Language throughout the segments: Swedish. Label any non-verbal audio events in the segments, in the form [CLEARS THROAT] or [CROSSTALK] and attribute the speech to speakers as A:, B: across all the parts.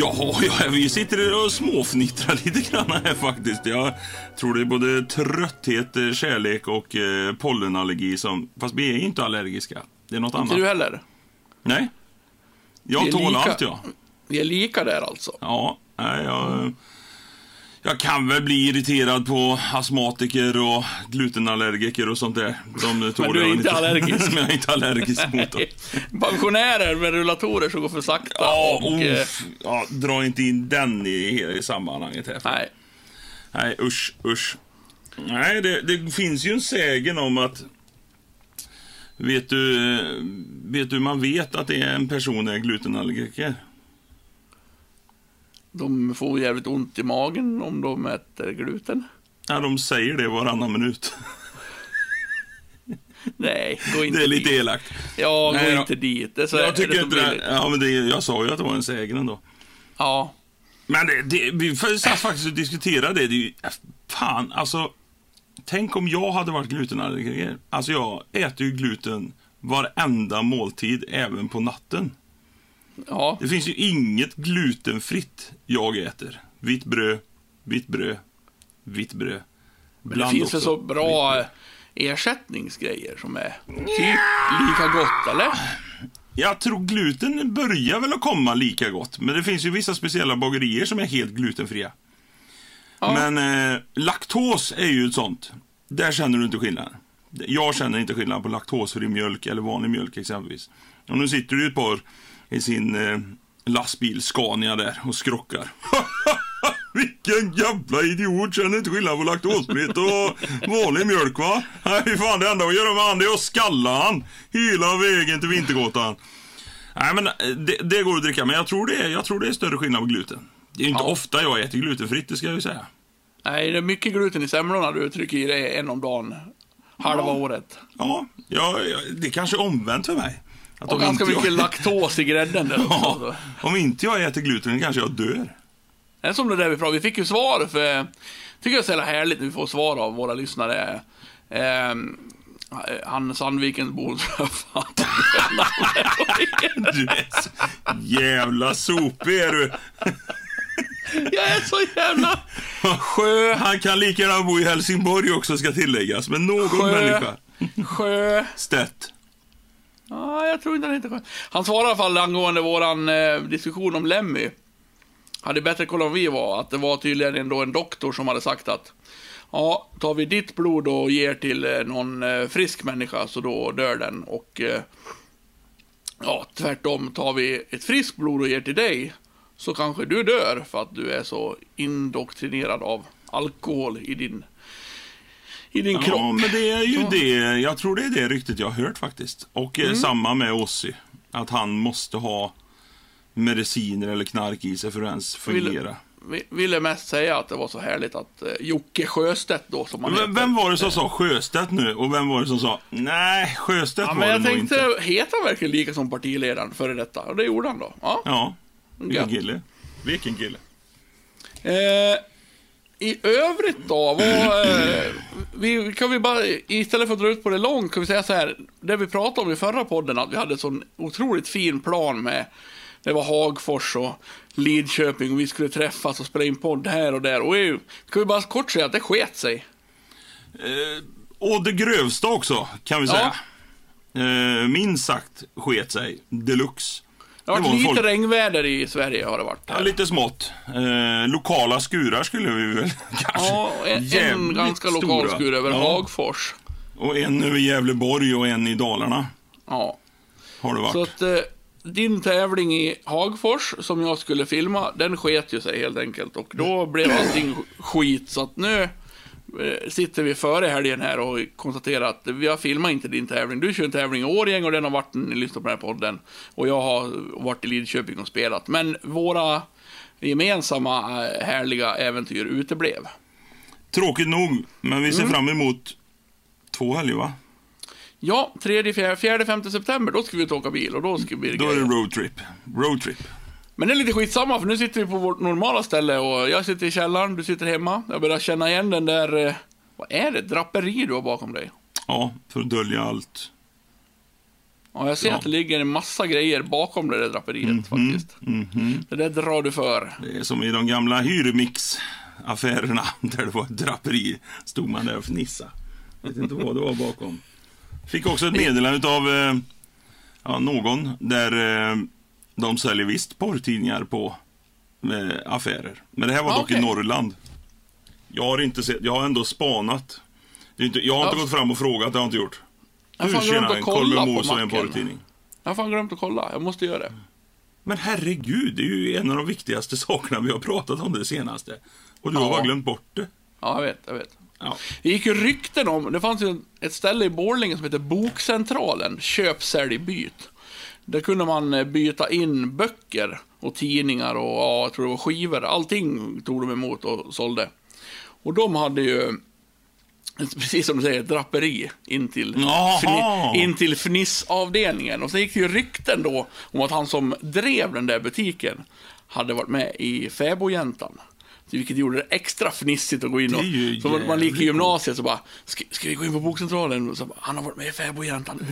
A: Ja, ja, vi sitter och småfnittrar lite grann här faktiskt. Jag tror det är både trötthet, eh, kärlek och eh, pollenallergi som... Fast vi är inte allergiska. Det är något
B: Inte
A: annat.
B: du heller?
A: Nej. Jag tål
B: lika-
A: allt, ja.
B: Vi är lika där alltså.
A: Ja, nej, jag... Jag kan väl bli irriterad på astmatiker och glutenallergiker och sånt där. De tål
B: du är inte allergisk. [LAUGHS]
A: Men jag är inte allergisk mot dem.
B: Pensionärer med rullatorer som går för sakta.
A: Ja,
B: och, eh,
A: uff, ja, dra inte in den i, i sammanhanget här.
B: nej.
A: Nej, usch, usch. Nej, det, det finns ju en sägen om att... Vet du, eh, vet du, man vet att det är en person är glutenallergiker.
B: De får jävligt ont i magen om de äter gluten.
A: Ja, de säger det varannan minut.
B: Nej, gå inte
A: Det är lite
B: dit.
A: elakt.
B: Ja, gå
A: jag-
B: inte dit. Det är så,
A: Jag tycker inte det. Ja, men det, jag sa ju att det var en sägen ändå.
B: Ja,
A: Men det, det, vi satt faktiskt och diskuterade det. det är ju, fan, alltså. Tänk om jag hade varit glutenallergiker. Alltså jag äter ju gluten varenda måltid, även på natten.
B: Ja.
A: Det finns ju inget glutenfritt jag äter. Vitt bröd, vitt bröd, vitt bröd.
B: Men det finns väl så bra ersättningsgrejer som är typ lika gott, eller?
A: Jag tror gluten börjar väl att komma lika gott. Men det finns ju vissa speciella bagerier som är helt glutenfria.
B: Ja.
A: Men eh, laktos är ju ett sånt. Där känner du inte skillnad. Jag känner inte skillnad på laktosfri mjölk eller vanlig mjölk exempelvis. Och nu sitter ju ett par i sin eh, lastbil Scania där och skrockar. [LAUGHS] Vilken jävla idiot känner inte skillnad på laktosfritt och vanlig mjölk va? Nej fan det enda att göra med han det är att skalla han hela vägen till Vintergatan. Nej men eh, det, det går att dricka men jag tror det är, jag tror det är större skillnad på gluten. Det är ju inte
B: Ja.
A: ofta jag äter glutenfritt det ska jag ju säga.
B: Nej, det är mycket gluten i semlorna du trycker i dig en om dagen. Halva
A: Ja.
B: året.
A: Ja, ja, ja, det är kanske är omvänt för mig. Att
B: Och ganska mycket
A: jag,
B: laktos i grädden där [LAUGHS]
A: ja,
B: också.
A: Om inte jag äter gluten kanske jag dör.
B: Det är som det där vi pratade Vi fick ju svar för... tycker jag är så jävla härligt när vi får svar av våra lyssnare. Ehm, han Sandvikens bo... Fan.
A: Du är så jävla sopig är du.
B: jag är så jävla... Sjö...
A: Han kan lika gärna bo i Helsingborg också ska tilläggas. Men någon
B: Sjö.
A: människa.
B: Sjö...
A: Stätt.
B: Ja, jag tror inte han heter Sjö. Han svarade i alla fall angående våran eh, diskussion om Lemmy. Hade bättre koll än vi var, att det var tydligen ändå en doktor som hade sagt att Ja, tar vi ditt blod och ger till eh, någon eh, frisk människa så då dör den. Och eh, ja, tvärtom, tar vi ett friskt blod och ger till dig så kanske du dör för att du är så indoktrinerad av alkohol i din, i din
A: Ja,
B: kropp.
A: men det är ju
B: Så.
A: det. Jag tror det är det ryktet jag har hört faktiskt. Och
B: Mm.
A: eh, samma med Ossi. Att han måste ha mediciner eller knark i sig för att ens fungera.
B: Vi- ville mest säga att det var så härligt att eh, Jocke Sjöstedt då som han heter.
A: vem var det som sa Sjöstedt nu och vem var det som sa nej, Sjöstedt
B: Ja,
A: var
B: men
A: det
B: jag
A: nog
B: tänkte,
A: inte.
B: heter han verkligen lika som partiledaren före detta? Och det gjorde han då. Ja.
A: Ja, vilken kille. Vilken kille.
B: Eh, I övrigt då, vad, eh, vi, kan vi bara, istället för att dra ut på det långt, kan vi säga så här, det vi pratade om i förra podden, att vi hade en sån otroligt fin plan med, det var Hagfors och Lidköping och vi skulle träffas och spela in podd här och där. Och kan vi bara kort säga att det sket sig.
A: Eh, och det grövsta också, kan vi
B: Ja.
A: säga. Eh, minst sagt sket sig deluxe.
B: Det har varit
A: var
B: lite
A: folk-
B: regnväder i Sverige har det varit.
A: Ja, lite smått. Eh, lokala skurar skulle vi väl [LAUGHS] kanske.
B: Ja, en,
A: Jävligt
B: ganska lokal
A: stora.
B: skur över
A: ja.
B: Hagfors.
A: Och en över Gävleborg och en i Dalarna
B: Ja.
A: har det varit.
B: Så att eh, din tävling i Hagfors som jag skulle filma, den sket ju sig helt enkelt. Och då blev allting skit. Så att nu sitter vi före helgen här och konstaterar att vi har filmat inte din tävling. Du kör en tävling i Årjäng och den har varit, ni lyssnar på den här podden. Och jag har varit i Lidköping och spelat. Men våra gemensamma eh, härliga äventyr uteblev.
A: Tråkigt nog, men vi ser
B: Mm.
A: fram emot två helger va?
B: Ja, 3, 4, 4 5 september, då ska vi ut och åka bil och då ska vi
A: Då är det roadtrip. Roadtrip.
B: Men det är lite skitsamma, för nu sitter vi på vårt normala ställe och jag sitter i källaren, du sitter hemma. Jag börjar känna igen den där, eh, vad är det, draperi du har bakom dig?
A: Ja, för att dölja allt.
B: Ja, jag ser
A: Ja.
B: att det ligger en massa grejer bakom det där draperiet faktiskt.
A: Mhm.
B: Det där drar du för.
A: Det är som i de gamla hyrmix-affärerna [LAUGHS] där det var ett draperi. Stod man där och fnissade. Vet inte vad det var bakom. Fick också ett meddelande av eh, ja, någon där eh, de säljer visst porrtidningar på eh, affärer. Men det här var
B: Ja,
A: dock i
B: okej.
A: Norrland. Jag har inte sett, jag har ändå spanat. Inte, jag har inte
B: Ja.
A: gått fram och frågat, det har jag inte gjort.
B: Jag har
A: Hur
B: fan glömt att kolla på
A: en
B: macken.
A: porrtidning?
B: Jag har fan glömt att kolla. Jag måste göra det.
A: Men herregud, det är ju en av de viktigaste [LAUGHS] sakerna vi har pratat om det senaste. Och du har
B: Ja.
A: bara glömt bort det.
B: Ja, jag vet, jag vet.
A: Ja.
B: Det gick ju rykten om, det fanns ju ett ställe i Borlänge som heter Bokcentralen, köp, sälj, byt. Där kunde man eh, byta in böcker och tidningar och ja, jag tror det var skivor. Allting tog de emot och sålde. Och de hade ju, [LAUGHS] precis som du säger, ett draperi in till, fni, in till fnissavdelningen. Och sen gick det ju rykten då om att han som drev den där butiken hade varit med i Fäbodjäntan. Vilket gjorde det extra fnissigt att gå in och... Så man gick i gymnasiet så bara, ska, ska vi gå in på bokcentralen? Och så bara, han har varit med i Fäbodjäntan.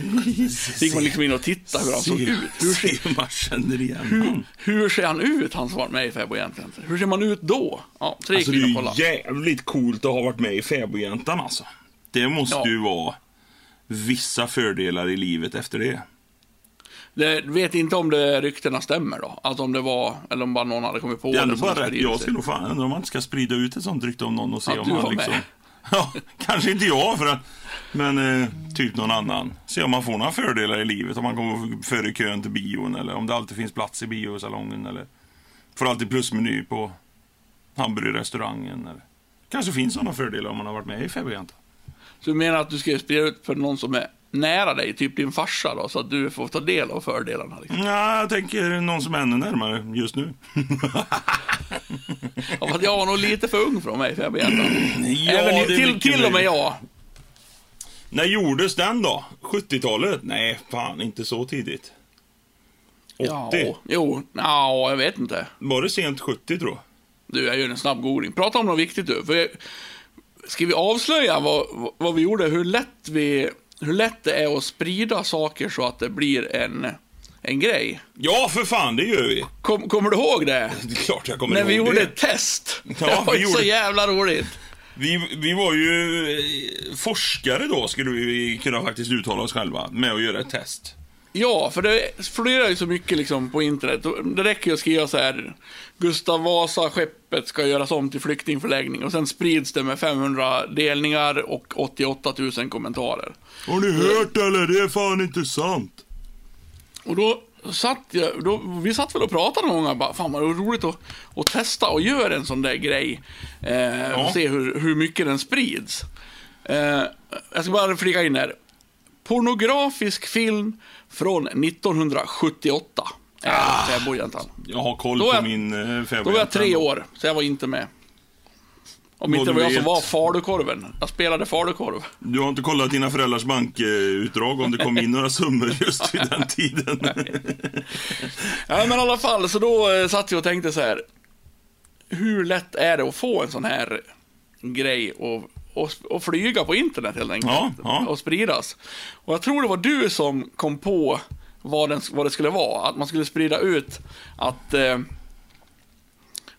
B: [LAUGHS] Så gick man liksom in och tittade hur han såg ut. Hur ser,
A: Se, man känner igen
B: hur, hur ser han ut, han som varit med i Fäbodjäntan? Hur ser man ut då? Ja, så
A: Alltså det är
B: kollade.
A: ju jävligt coolt att ha varit med i Fäbodjäntan alltså. Det måste
B: Ja.
A: ju vara vissa fördelar i livet efter det.
B: Det, vet inte om det ryktena stämmer då. Alltså om det var, eller om bara någon hade kommit på
A: Det är
B: som
A: bara rätt. Jag skulle fan undra om man inte ska sprida ut ett sånt rykte om någon och se
B: Att
A: om
B: var
A: liksom...
B: med. [LAUGHS]
A: Ja, kanske inte jag, för att, men eh, typ någon annan. Se om man får några fördelar i livet. Om man kommer före kön till bion eller om det alltid finns plats i biosalongen eller får alltid plusmeny på hamburgerrestaurangen. Eller. Kanske finns sådana fördelar om man har varit med i Fäbodjäntan.
B: Så du menar att du ska sprida ut för någon som är nära dig, typ din farsa då, så att du får ta del av fördelarna? Liksom.
A: Ja, jag tänker någon som är ännu närmare just nu. [LAUGHS]
B: Ja, fast jag var nog lite för ung för vara med i Fäbodjäntan.
A: Ja,
B: Även till, till och med jag.
A: När gjordes den då? 70-talet? Nej, fan inte så tidigt. 80?
B: Ja, jo, ja, jag vet inte.
A: Var det sent 70 tror jag?
B: Du, jag gör en snabb googling. Prata om något viktigt du. För jag, ska vi avslöja vad, vad vi gjorde? Hur lätt, vi, hur lätt det är att sprida saker så att det blir en, en grej.
A: Ja, för fan, det gör vi.
B: Kom, kommer du ihåg det?
A: Det är klart jag kommer
B: När
A: ihåg
B: vi gjorde
A: det.
B: ett test.
A: Ja, [LAUGHS]
B: det var
A: vi gjorde-
B: så jävla roligt.
A: Vi, vi var ju eh, forskare då, skulle vi kunna faktiskt uttala oss själva, med att göra ett test.
B: Ja, för det florerar ju så mycket liksom på internet. Det räcker ju att skriva så här. Gustav Vasa-skeppet ska göras om till flyktingförläggning. Och sen sprids det med 500 delningar och 88 000 kommentarer.
A: Har ni hört eller? Det är fan inte sant.
B: Och då satt jag, då, vi satt väl och pratade någon gång bara, fan vad roligt att, att testa och göra en sån där grej. Eh, och se hur, hur mycket den sprids. Eh, jag ska bara flika in här. Pornografisk film från 1978. Är ah. Fäbodjäntan.
A: Jag har koll på min eh,
B: Då var jag tre
A: Fäbodjäntan.
B: år, så jag var inte med. Om inte det var jag som var falukorven. Jag spelade falukorv.
A: Du har inte kollat dina föräldrars bankutdrag om det kom in några summor just vid den tiden? [LAUGHS]
B: Ja, men i alla fall, så då eh, satt jag och tänkte så här. Hur lätt är det att få en sån här grej och, och, och flyga på internet helt enkelt?
A: Ja, ja.
B: Och spridas. Och jag tror det var du som kom på vad, den, vad det skulle vara. Att man skulle sprida ut att... Eh,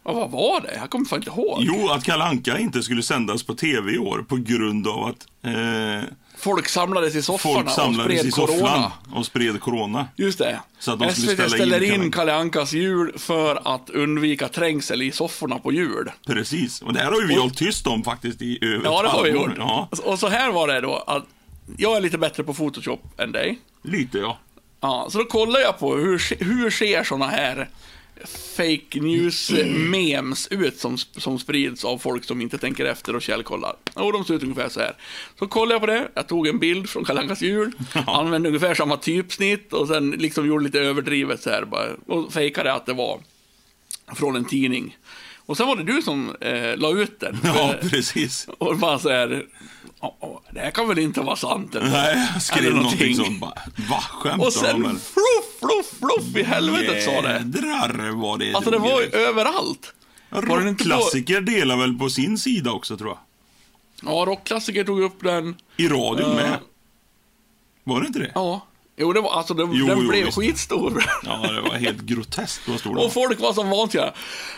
B: ja, vad var det? Jag kommer fan inte ihåg.
A: Jo, att Kalle Anka inte skulle sändas på tv i år på grund av att eh,
B: Folk samlades i sofforna
A: folk
B: och
A: samlades
B: spred
A: i
B: corona.
A: och spred corona.
B: Just det.
A: Så att de
B: SVT
A: ställa in
B: ställer in
A: Anka.
B: Kalle Ankas jul för att undvika trängsel i sofforna på jul.
A: Precis, och det här har ju vi
B: Och-
A: hållit tyst om faktiskt i över
B: Ja, det har vi gjort.
A: Ja,
B: Och så här var det då, att jag är lite bättre på Photoshop än dig.
A: lite ja.
B: Ja, så då kollar jag på hur, hur ser såna här fake news-memes [CLEARS THROAT] ut som, som sprids av folk som inte tänker efter och källkollar. Och de ser ut ungefär så här. Så kollade jag på det, jag tog en bild från Kalle Ankas jul, [LAUGHS] använde ungefär samma typsnitt och sen liksom gjorde lite överdrivet så här bara, och fejkade att det var från en tidning. Och sen var det du som eh, la ut den. [LAUGHS]
A: Ja, precis.
B: och bara så här, "Ja, ja, det här kan väl inte vara sant? Eller?
A: Nej, jag skrev
B: Eller
A: någonting
B: någonting.
A: sånt bara. Va, skämtar
B: Och sen fluff, fluff, fluff i helvetet sa det.
A: Jädrar vad det
B: Alltså det var ju överallt. Inte på...
A: Rockklassiker delar väl på sin sida också tror jag.
B: Ja, rockklassiker tog upp den.
A: I radion
B: Ja.
A: med. Var det inte det?
B: Ja, Jo, det var, alltså, den,
A: Jo,
B: den
A: jo,
B: blev
A: visst.
B: skitstor.
A: Ja, det var helt groteskt vad stor den
B: Och folk var som vanliga.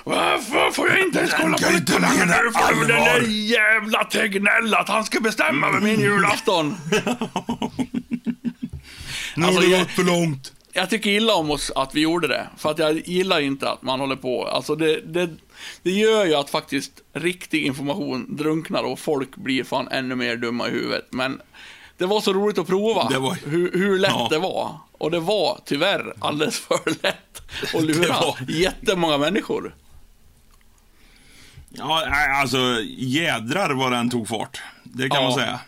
B: Varför får jag inte ens kolla på det?
A: inte mena
B: nu den där jävla Tegnell att han ska bestämma över min julafton. [LAUGHS]
A: Nu
B: Alltså,
A: har det gått för långt.
B: Jag tycker illa om oss att vi gjorde det. För att jag gillar inte att man håller på. Alltså det, det, det gör ju att faktiskt riktig information drunknar och folk blir fan ännu mer dumma i huvudet. Men det var så roligt att prova
A: var-
B: hur, hur lätt
A: Ja.
B: det var. Och det var tyvärr alldeles [LAUGHS] för lätt att lura
A: var-
B: jättemånga människor.
A: Ja, alltså jädrar vad den tog fart. Det kan
B: Ja.
A: man säga.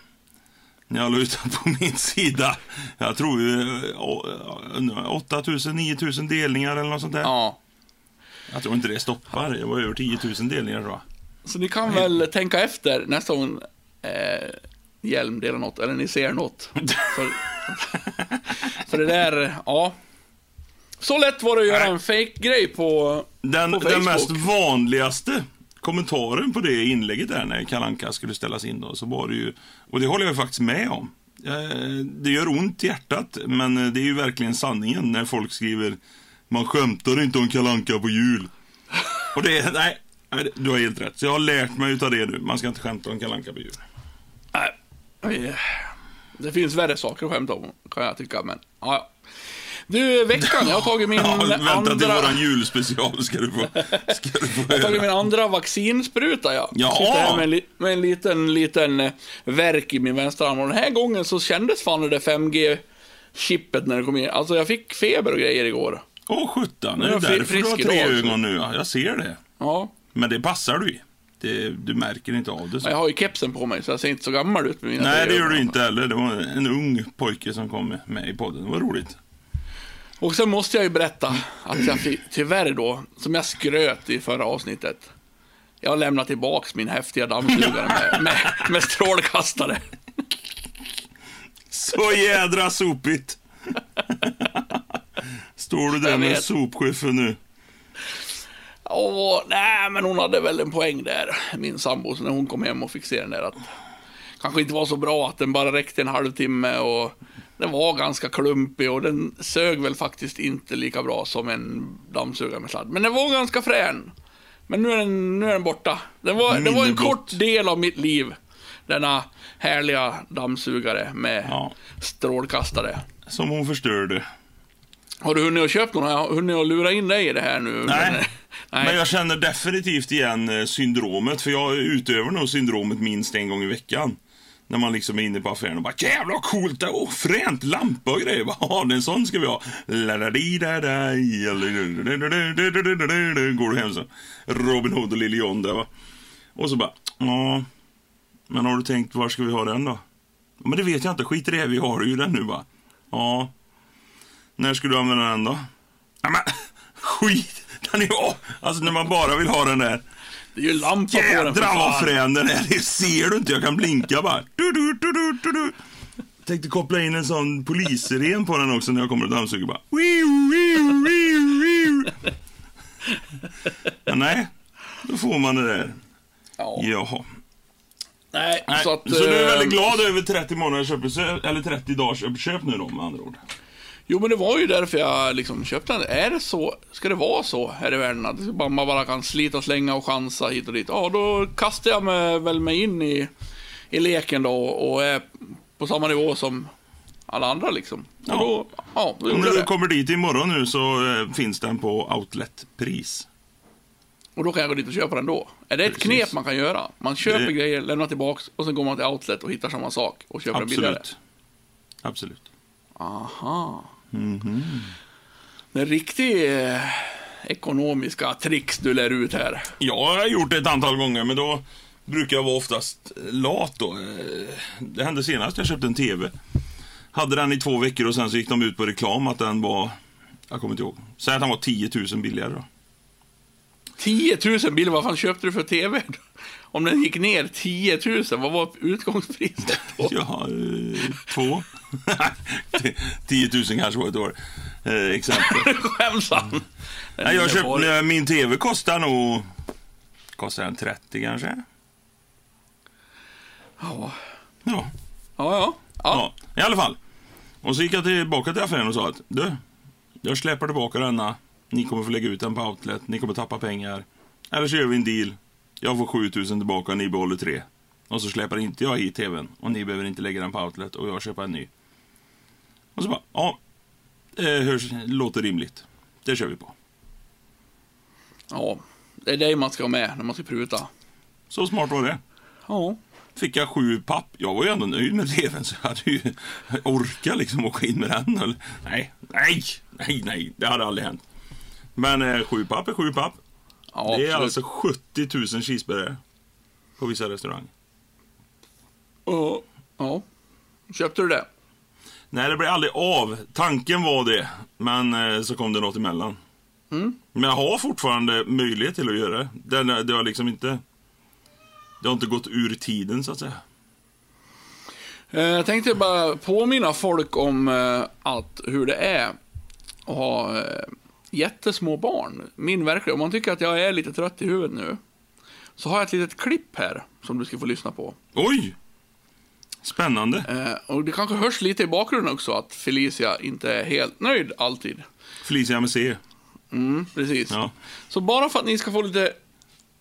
A: När jag den på [LAUGHS] min sida. Jag tror eh, 8000, 9000 delningar eller något sånt där.
B: Ja.
A: Jag tror inte det stoppar. Det var över 10 000 delningar tror jag.
B: Så ni kan väl tänka efter nästa gång eh, Hjelm delar något, eller ni ser något. [LAUGHS] För, för det där, ja. Så lätt var det att göra en fake-grej på,
A: Den,
B: på
A: den
B: Facebook.
A: mest vanligaste kommentaren på det inlägget där när Kalanka skulle ställas in då, så var det ju, och det håller jag faktiskt med om. Eh, Det gör ont i hjärtat, men det är ju verkligen sanningen när folk skriver Man skämtar inte om Kalanka på jul. Och det är, nej, du har helt rätt. Så jag har lärt mig utav det nu. Man ska inte skämta om Kalanka på jul.
B: Det finns värre saker att skämta om, kan jag tycka, men ja. Du, veckan, jag har tagit min [LAUGHS]
A: Ja, vänta till
B: andra...
A: våran julspecial ska du få, ska du få
B: Jag har tagit min andra vaccinspruta, ja.
A: Ja.
B: Sitter här med, en med en liten, liten eh, verk i min vänstra arm. Och den här gången så kändes fan det där 5G-chippet när det kom in. Alltså jag fick feber och grejer igår.
A: Åh sjutton, är
B: är
A: det
B: jag
A: därför du har tre ögon nu? Ja, jag ser det.
B: Ja,
A: Men det passar du i. Det, du märker inte av det så.
B: jag har ju kepsen på mig så jag ser inte så gammal ut med mina
A: Nej, det gör du inte heller. Det var en ung pojke som kom med i podden. Det var roligt.
B: Och sen måste jag ju berätta att jag fick, tyvärr då, som jag skröt i förra avsnittet. Jag har lämnat tillbaks min häftiga dammsugare med, med, med strålkastare.
A: Så jädra sopigt. Står du där med
B: vet.
A: sopskyffen nu?
B: Åh, nej, men hon hade väl en poäng där, min sambo, så när hon kom hem och fick se den där att kanske inte var så bra att den bara räckte en halvtimme och den var ganska klumpig och den sög väl faktiskt inte lika bra som en dammsugare med sladd. Men den var ganska frän. Men nu är den, nu är den borta. Det var, det var en kort del av mitt liv, denna härliga dammsugare med
A: Ja.
B: strålkastare.
A: Som hon förstörde.
B: Har du hunnit att köpa någon? Har jag hunnit att lura in dig i det här nu?
A: Nej.
B: Nej.
A: Men jag känner definitivt igen syndromet. För jag utövar nog syndromet minst en gång i veckan. När man liksom är inne på affären och bara jävlar vad coolt det oh, fränt lampa och grejer. Bara, Ja, en sån ska vi ha. Går du hem så. Robin Hood och Lille John där va. Och så bara, ja. Men har du tänkt, var ska vi ha den då? Men det vet jag inte, skit i det, vi har ju den nu va. Ja. När ska du använda den då? Ja, men skit! Den är ju, alltså när man bara vill ha den där.
B: Det är ju lampa på den.
A: Jädrar vad frän den är. Det ser du inte, jag kan blinka bara. Du, du, du, du, du, du. Tänkte koppla in en sån polisren på den också när jag kommer och dammsuger bara. Wiu, wiu, wiu, wiu. Men nej, då får man det där.
B: Ja.
A: Jaha.
B: Nej,
A: Nej,
B: så att...
A: så du är
B: eh,
A: väldigt glad över 30 månaders uppköp, eller 30 dagars uppköp nu då med andra ord?
B: Jo, men det var ju därför jag liksom köpte den. Är det så? Ska det vara så här i världen? Att man bara kan slita och slänga och chansa hit och dit? Ja, då kastar jag mig väl mig in i, i leken då och är på samma nivå som alla andra liksom.
A: Ja.
B: Då, ja, då jag
A: du
B: det.
A: kommer dit imorgon nu så eh, finns den på outletpris.
B: Och då kan jag gå dit och köpa den då. Är det ett
A: Precis.
B: knep man kan göra? Man köper
A: Det-
B: grejer, lämnar tillbaks och sen går man till outlet och hittar samma sak och köper den billigare.
A: Absolut. Absolut.
B: Aha.
A: Mhm.
B: Det riktigt eh, ekonomiska tricks du lär ut här.
A: Jag har gjort det ett antal gånger, men då brukar jag vara oftast lat då. Eh, Det hände senast jag köpte en TV. Hade den i två veckor och sen så gick de ut på reklam att den var, jag kommer inte ihåg, säg att den var 10 000 billigare då.
B: 10 000 bilder, vad fan köpte du för TV? Om den gick ner 10 000, vad var utgångspriset då? [LAUGHS]
A: Ja, eh, två. [LAUGHS] 10 000 kanske var ett år. Eh, exempel.
B: Skäms han?
A: Nej, jag köpte, min TV kostar nog, kostar den 30 kanske?
B: Ja,
A: Ja.
B: ja. ja. ja.
A: Ja, i alla fall. Och så gick jag tillbaka till affären och sa att du, jag släpper tillbaka denna. Ni kommer få lägga ut den på outlet. Ni kommer tappa pengar. Eller så gör vi en deal. Jag får 7000 tillbaka och ni behåller 3. Och så släpper inte jag hit tvn. Och ni behöver inte lägga den på outlet och jag köper en ny. Och så bara, ja. Det hörs, låter rimligt. Det kör vi på.
B: Ja, det är det man ska ha med när man ska pruta.
A: Så smart var det.
B: Ja.
A: Fick jag sju papp. Jag var ju ändå nöjd med tvn så jag hade ju orkat liksom åka in med den. Eller- Nej, nej, nej, nej. Det hade aldrig hänt. Men eh, sju papp är sju papp.
B: Ja
A: det är
B: absolut.
A: alltså 70 000 cheeseburgare. På vissa restauranger.
B: Ja. ja. Köpte du det?
A: Nej, det blev aldrig av. Tanken var det. Men eh, så kom det något emellan.
B: Mm.
A: Men jag har fortfarande möjlighet till att göra det. Det, det har liksom inte... Det har inte gått ur tiden så att säga.
B: Eh, Jag tänkte bara påminna folk om eh, att hur det är att ha eh, jättesmå barn. Min verklighet, om man tycker att jag är lite trött i huvudet nu, så har jag ett litet klipp här som du ska få lyssna på.
A: Oj! Spännande.
B: Eh, Och det kanske hörs lite i bakgrunden också att Felicia inte är helt nöjd alltid.
A: Felicia med C.
B: Mm, precis.
A: Ja.
B: Så bara för att ni ska få lite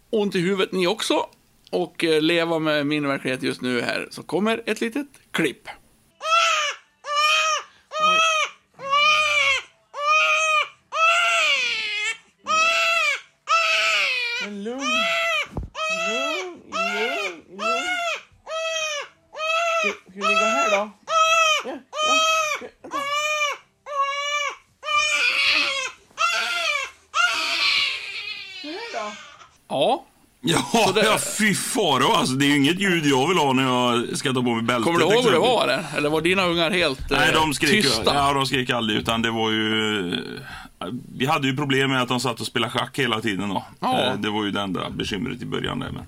B: ont i huvudet ni också och eh, leva med min verklighet just nu här så kommer ett litet klipp. Lugn, lugn, lugn, lugn. Ska ska vi ligga här då? Ja, ja. Ska, vänta. Här då? Ja, det-
A: ja fy faro alltså. Det är ju inget ljud jag vill ha när jag ska ta på mig bältet.
B: Kommer du ihåg hur det var? Eller, eller var dina ungar helt
A: Nej,
B: eh,
A: de skrek
B: tysta?
A: Ja, de skrek aldrig. Utan det var ju... Vi hade ju problem med att de satt och spelade schack hela tiden då.
B: Ja.
A: Eh, Det var ju det enda bekymret i början där. Men...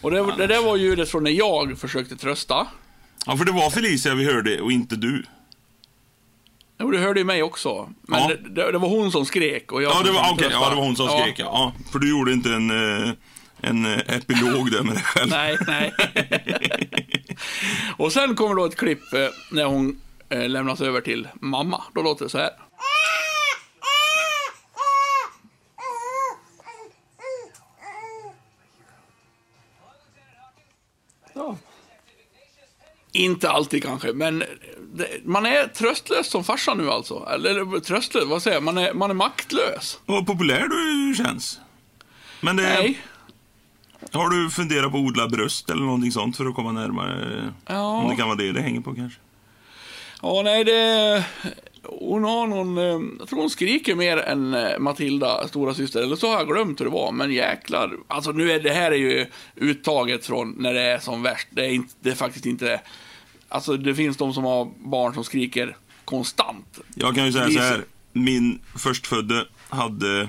B: Och det, det där var ljudet från när jag försökte trösta.
A: Ja, för det var Felicia vi hörde och inte du.
B: Jo, du hörde ju mig också. Men
A: Ja.
B: det, det, var hon som skrek och jag
A: Ja, det var,
B: trösta.
A: ja, det var hon som skrek. Ja. Ja, för du gjorde inte en, eh, en eh, epilog där med dig själv.
B: Nej, nej. och sen kommer då ett klipp eh, när hon eh, lämnas över till mamma. Då låter det så här. Ja. Inte alltid kanske, men det, man är tröstlös som farsa nu alltså. Eller tröstlös, vad säger jag? Man är, man är maktlös.
A: Vad populär du känns. Men det,
B: Nej.
A: Har du funderat på att odla bröst eller någonting sånt för att komma närmare?
B: Ja.
A: Om det kan vara det det hänger på kanske?
B: Ja, nej, det... Hon har någon... eh, Jag tror hon skriker mer än eh, Matilda, stora syster. Eller så har jag glömt hur det var. Men jäklar. Alltså nu är det här är ju uttaget från när det är som värst. Det är, inte, det är faktiskt inte... Alltså det finns de som har barn som skriker konstant.
A: Jag kan ju säga så- här. Min förstfödde hade,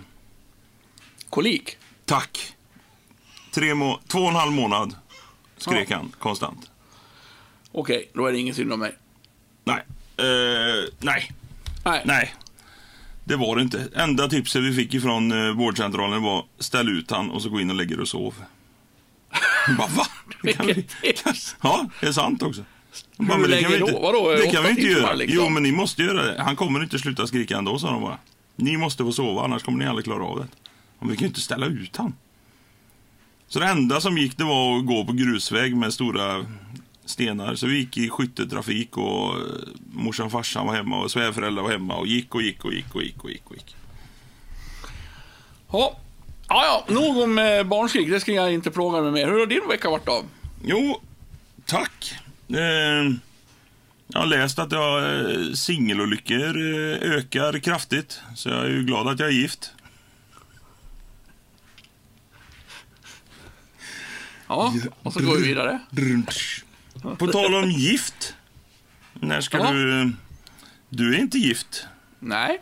B: Kolik.
A: tack, tre må- två och en halv månad skrek han konstant.
B: Okej, då är det ingen synd om mig.
A: Nej. Eh, nej.
B: Nej.
A: Nej. Det var det inte. Enda tipset vi fick ifrån eh, vårdcentralen var ställ ut han och så gå in och lägger och sov. Bara, va? [LAUGHS] Kan vi... Ja, det är sant också. Bara,
B: Hur
A: men det
B: länge
A: kan vi
B: då? Vadå,
A: Det kan vi inte göra.
B: liksom?
A: Jo, men ni måste göra det. Han kommer inte sluta skrika ändå, sa de bara. Ni måste få sova, annars kommer ni aldrig klara av det. Men vi kan ju inte ställa ut han. Så det enda som gick, det var att gå på grusväg med stora stenar. Så vi gick i skyttetrafik och eh, morsan och farsan var hemma och svärföräldrar var hemma och gick och gick och gick och gick och gick och gick.
B: Ja. Ja, ja, nog om eh, barnskrik. Det ska jag inte plåga mig mer. Hur har din vecka varit då?
A: Jo, tack. Eh, jag har läst att jag, eh, singelolyckor eh, ökar kraftigt. Så jag är ju glad att jag är gift.
B: Ja, och så går vi vidare.
A: På tal om gift. När ska
B: Ja.
A: du... Du är inte gift.
B: Nej.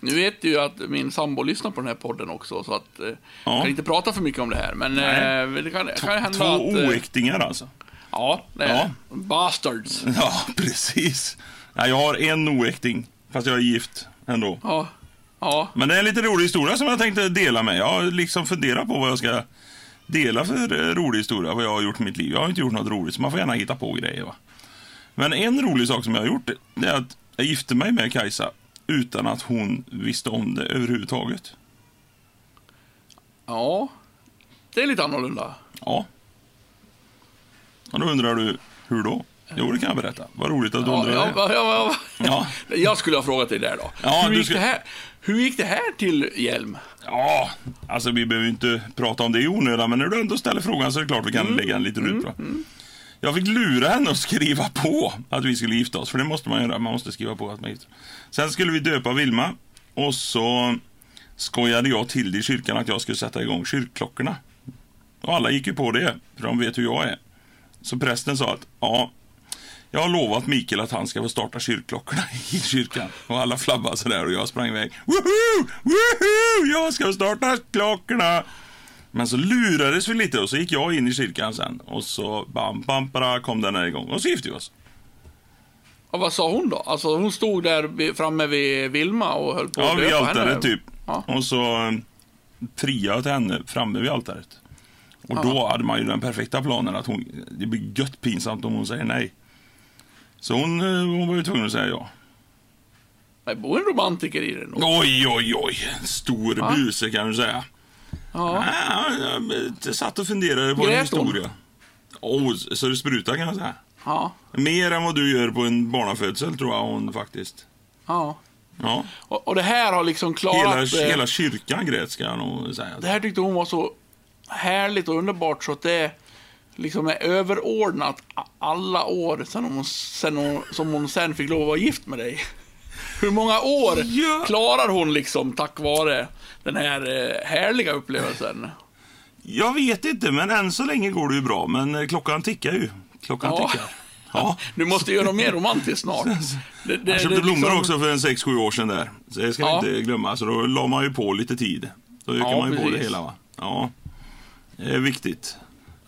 B: Nu vet du ju att min sambo lyssnar på den här podden också, så att eh, jag
A: Ja.
B: kan inte prata för mycket om det här. Men eh, det kan, kan hända
A: Två
B: att... eh,
A: oäktingar alltså.
B: Ja, det är
A: Ja.
B: Bastards.
A: Ja, [LAUGHS] precis. Nej, jag har en oäkting, fast jag är gift ändå.
B: Ja. Ja.
A: Men det är en lite rolig historia som jag tänkte dela med. Jag har liksom funderat på vad jag ska dela för eh, rolig historia, vad jag har gjort i mitt liv. Jag har inte gjort något roligt, så man får gärna hitta på grejer. Va? Men en rolig sak som jag har gjort, det är att Jag gifte mig med Kajsa utan att hon visste om det överhuvudtaget.
B: Ja, det är lite annorlunda.
A: Ja. Och då undrar du, hur då? Jo, det kan jag berätta. Vad roligt att du
B: Ja,
A: undrar
B: ja,
A: det.
B: ja, ja,
A: Ja. [LAUGHS]
B: Jag skulle ha frågat dig där då.
A: Ja,
B: hur,
A: du
B: gick
A: ska-
B: det här, hur gick det här till Hjelm?
A: Ja, alltså vi behöver inte prata om det i onödan, men när du ändå ställer frågan så är det klart vi kan
B: Mm.
A: lägga en liten ut. va? Jag fick lura henne att skriva på att vi skulle gifta oss, för det måste man göra. Man måste skriva på att man gifter sig. Sen skulle vi döpa Vilma och så skojade jag till det i kyrkan att jag skulle sätta igång kyrkklockorna. Och alla gick ju på det, för de vet hur jag är. Så prästen sa att ja, jag har lovat Mikael att han ska få starta kyrkklockorna [LAUGHS] i kyrkan. Och alla flabbade sådär och jag sprang iväg. Woho! Woho! Jag ska starta klockorna! Men så lurades vi lite och så gick jag in i kyrkan sen. Och så bam, bam, bara kom den här igång. Och så gifte vi oss.
B: Och vad sa hon då? Alltså hon stod där vid- framme vid Vilma och höll på
A: Ja,
B: att
A: vid
B: döpa henne.
A: altaret typ.
B: Ja.
A: Och så eh, friade jag till henne framme vid altaret. Och då hade man ju den perfekta planen att hon, det blir gött pinsamt om hon säger nej. Så hon, eh, hon var ju tvungen att säga ja.
B: Det bor en romantiker i det nog.
A: Oj, oj, oj. En stor
B: Ja.
A: buse kan du säga.
B: Ja.
A: Ja, jag satt och funderade på en
B: Grät hon?
A: historia. Åh, så det sprutar kan jag säga.
B: Ja.
A: Mer än vad du gör på en barnafödsel tror jag hon faktiskt.
B: ja.
A: Ja.
B: Och, och det här har liksom
A: Hela,
B: klarat... eh,
A: hela kyrkan grät ska jag nog säga.
B: Det här tyckte hon var så härligt och underbart så att det liksom är överordnat alla år sen hon, sen hon, som hon sen fick lov att vara gift med dig. [LAUGHS] Hur många år
A: Ja.
B: klarar hon liksom tack vare den här eh, härliga upplevelsen?
A: Jag vet inte, men än så länge går det ju bra. Men eh, klockan tickar ju. Klockan
B: Ja.
A: tickar. Ja. [LAUGHS]
B: Du måste göra något mer romantiskt snart. [LAUGHS] Det, det,
A: Jag köpte
B: det
A: blommor
B: liksom-
A: också för en 6-7 år sedan där. Så det ska
B: Ja.
A: inte glömma. Så då la man ju på lite tid. Då ökar
B: Ja,
A: man ju på det
B: precis.
A: hela va. Ja. Det är viktigt.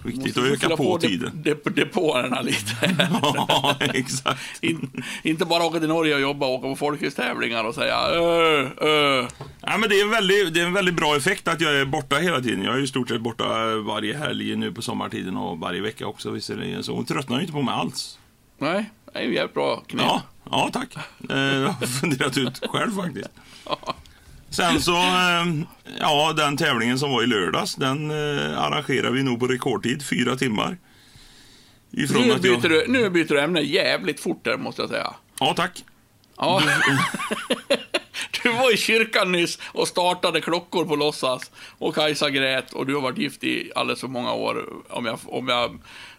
A: Viktigt att öka på, tiden.
B: Dep, depåerna lite. [LAUGHS]
A: ja, exakt.
B: In, inte bara åka till Norge och jobba och åka på folkhögstävlingar och säga öh, öh.
A: Ja, men det, är en väldigt, det är en väldigt bra effekt att jag är borta hela tiden. Jag är i stort sett borta varje helg nu på sommartiden och varje vecka också visserligen. Så hon tröttnar ju inte på mig alls.
B: Nej, det är ju jävligt bra knep.
A: Ja, ja tack. Eh, Jag har funderat ut själv faktiskt. [LAUGHS] Sen så, eh, ja den tävlingen som var i lördags, den eh, arrangerar vi nog på rekordtid, fyra timmar. Ifrån
B: Nu byter,
A: jag...
B: du, nu byter du ämne jävligt fort där, måste jag säga.
A: Ja, tack.
B: Ja. [LAUGHS] du var i kyrkan nyss och startade klockor på låtsas. Och Kajsa grät och du har varit gift i alldeles för många år, om jag, om jag,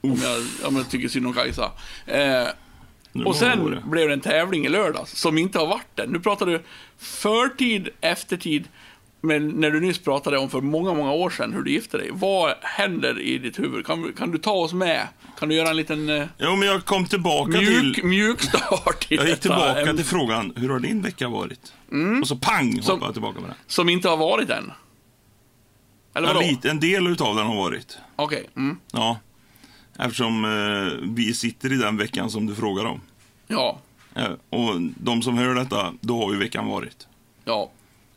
B: om jag, om jag tycker synd om Kajsa. Eh, och sen blev det en tävling i lördags, som inte har varit än. Nu pratar du förtid, eftertid, men när du nyss pratade om för många, många år sedan hur du gifte dig. Vad händer i ditt huvud? Kan, kan du ta oss med? Kan du göra en liten eh,
A: Jo, men jag kom tillbaka
B: mjuk,
A: till...
B: mjuk start i
A: Jag gick tillbaka
B: ämne?
A: till frågan, hur har din vecka varit? Och så pang
B: Som-
A: hoppade jag tillbaka med den.
B: Som inte har varit än? Eller vadå?
A: Lite, en del utav den har varit.
B: Okej, mm.
A: Ja. Eftersom eh, vi sitter i den veckan som du frågar om.
B: ja,
A: Eh, och de som hör detta, då har ju veckan varit.
B: ja,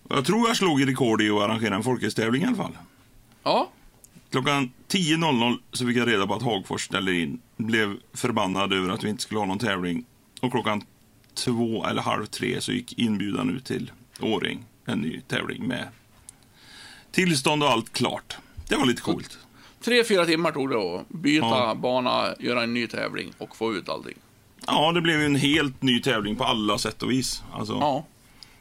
A: Jag tror jag slog rekord i att arrangera en folkhästtävling i alla fall.
B: ja,
A: Klockan 10.00 så fick jag reda på att Hagfors ställer in. Blev förbannad över att vi inte skulle ha någon tävling. Och klockan två eller halv tre så gick inbjudan ut till Åring. En ny tävling med tillstånd och allt klart. Det var lite coolt.
B: Tre, fyra timmar tog det att byta
A: Ja.
B: bana, göra en ny tävling och få ut allting.
A: Ja, det blev en helt ny tävling på alla sätt och vis. Alltså,
B: Ja,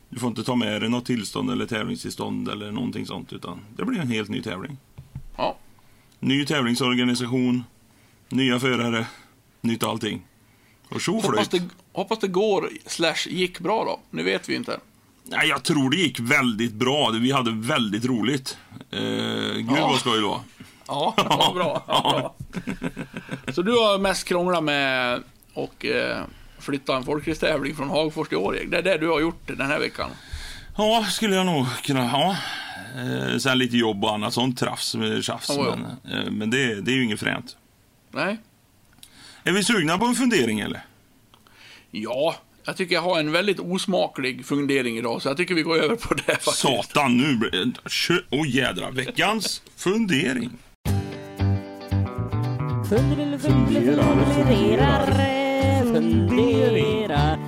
A: Du får inte ta med dig något tillstånd eller tävlingstillstånd eller någonting sånt. Utan det blir en helt ny tävling.
B: ja.
A: Ny tävlingsorganisation, nya förare, nytt allting. Och
B: Hoppas det, hoppas det går, slash gick bra då. Nu vet vi inte.
A: Nej, jag tror det gick väldigt bra. Vi hade väldigt roligt. Eh, gud
B: Ja.
A: vad skoj det var.
B: Ja, [LAUGHS] det var bra. Ja, bra. Så du har mest krånglat med och eh, flytta en folkracetävling från Hagfors till Årjäng. Det är det du har gjort den här veckan.
A: Ja, skulle jag nog kunna ha. Eh, sen lite jobb och annat sånt trafs med tjafs.
B: Ja, ja.
A: Men, eh, men det, det är ju inget fränt.
B: Nej?
A: Är vi sugna på en fundering eller?
B: Ja, jag tycker jag har en väldigt osmaklig fundering idag, så jag tycker vi går över på det faktiskt.
A: Satan, nu blir Åh oh, jädra, veckans fundering.
C: Funderar, funderar, funderar.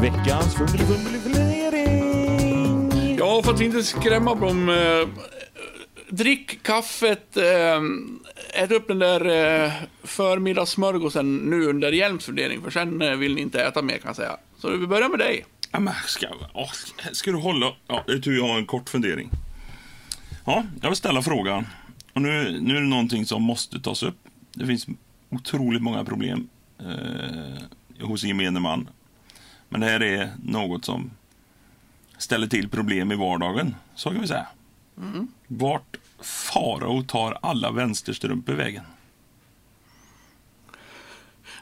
C: Veckans fundering.
B: Ja, för att inte skrämma dem. Eh, drick kaffet, eh, ät upp den där eh, förmiddagssmörgåsen nu under Hjelms fundering, för sen eh, vill ni inte äta mer kan jag säga. Så vi börjar med dig.
A: Ja, men ska, åh, ska du hålla? Ja, det är tur jag har en kort fundering. Ja, jag vill ställa frågan. Och nu, nu är det någonting som måste tas upp. Det finns otroligt många problem eh, hos gemene man. Men det här är något som ställer till problem i vardagen, så kan vi säga. Vart farao tar alla vänsterstrumpor vägen?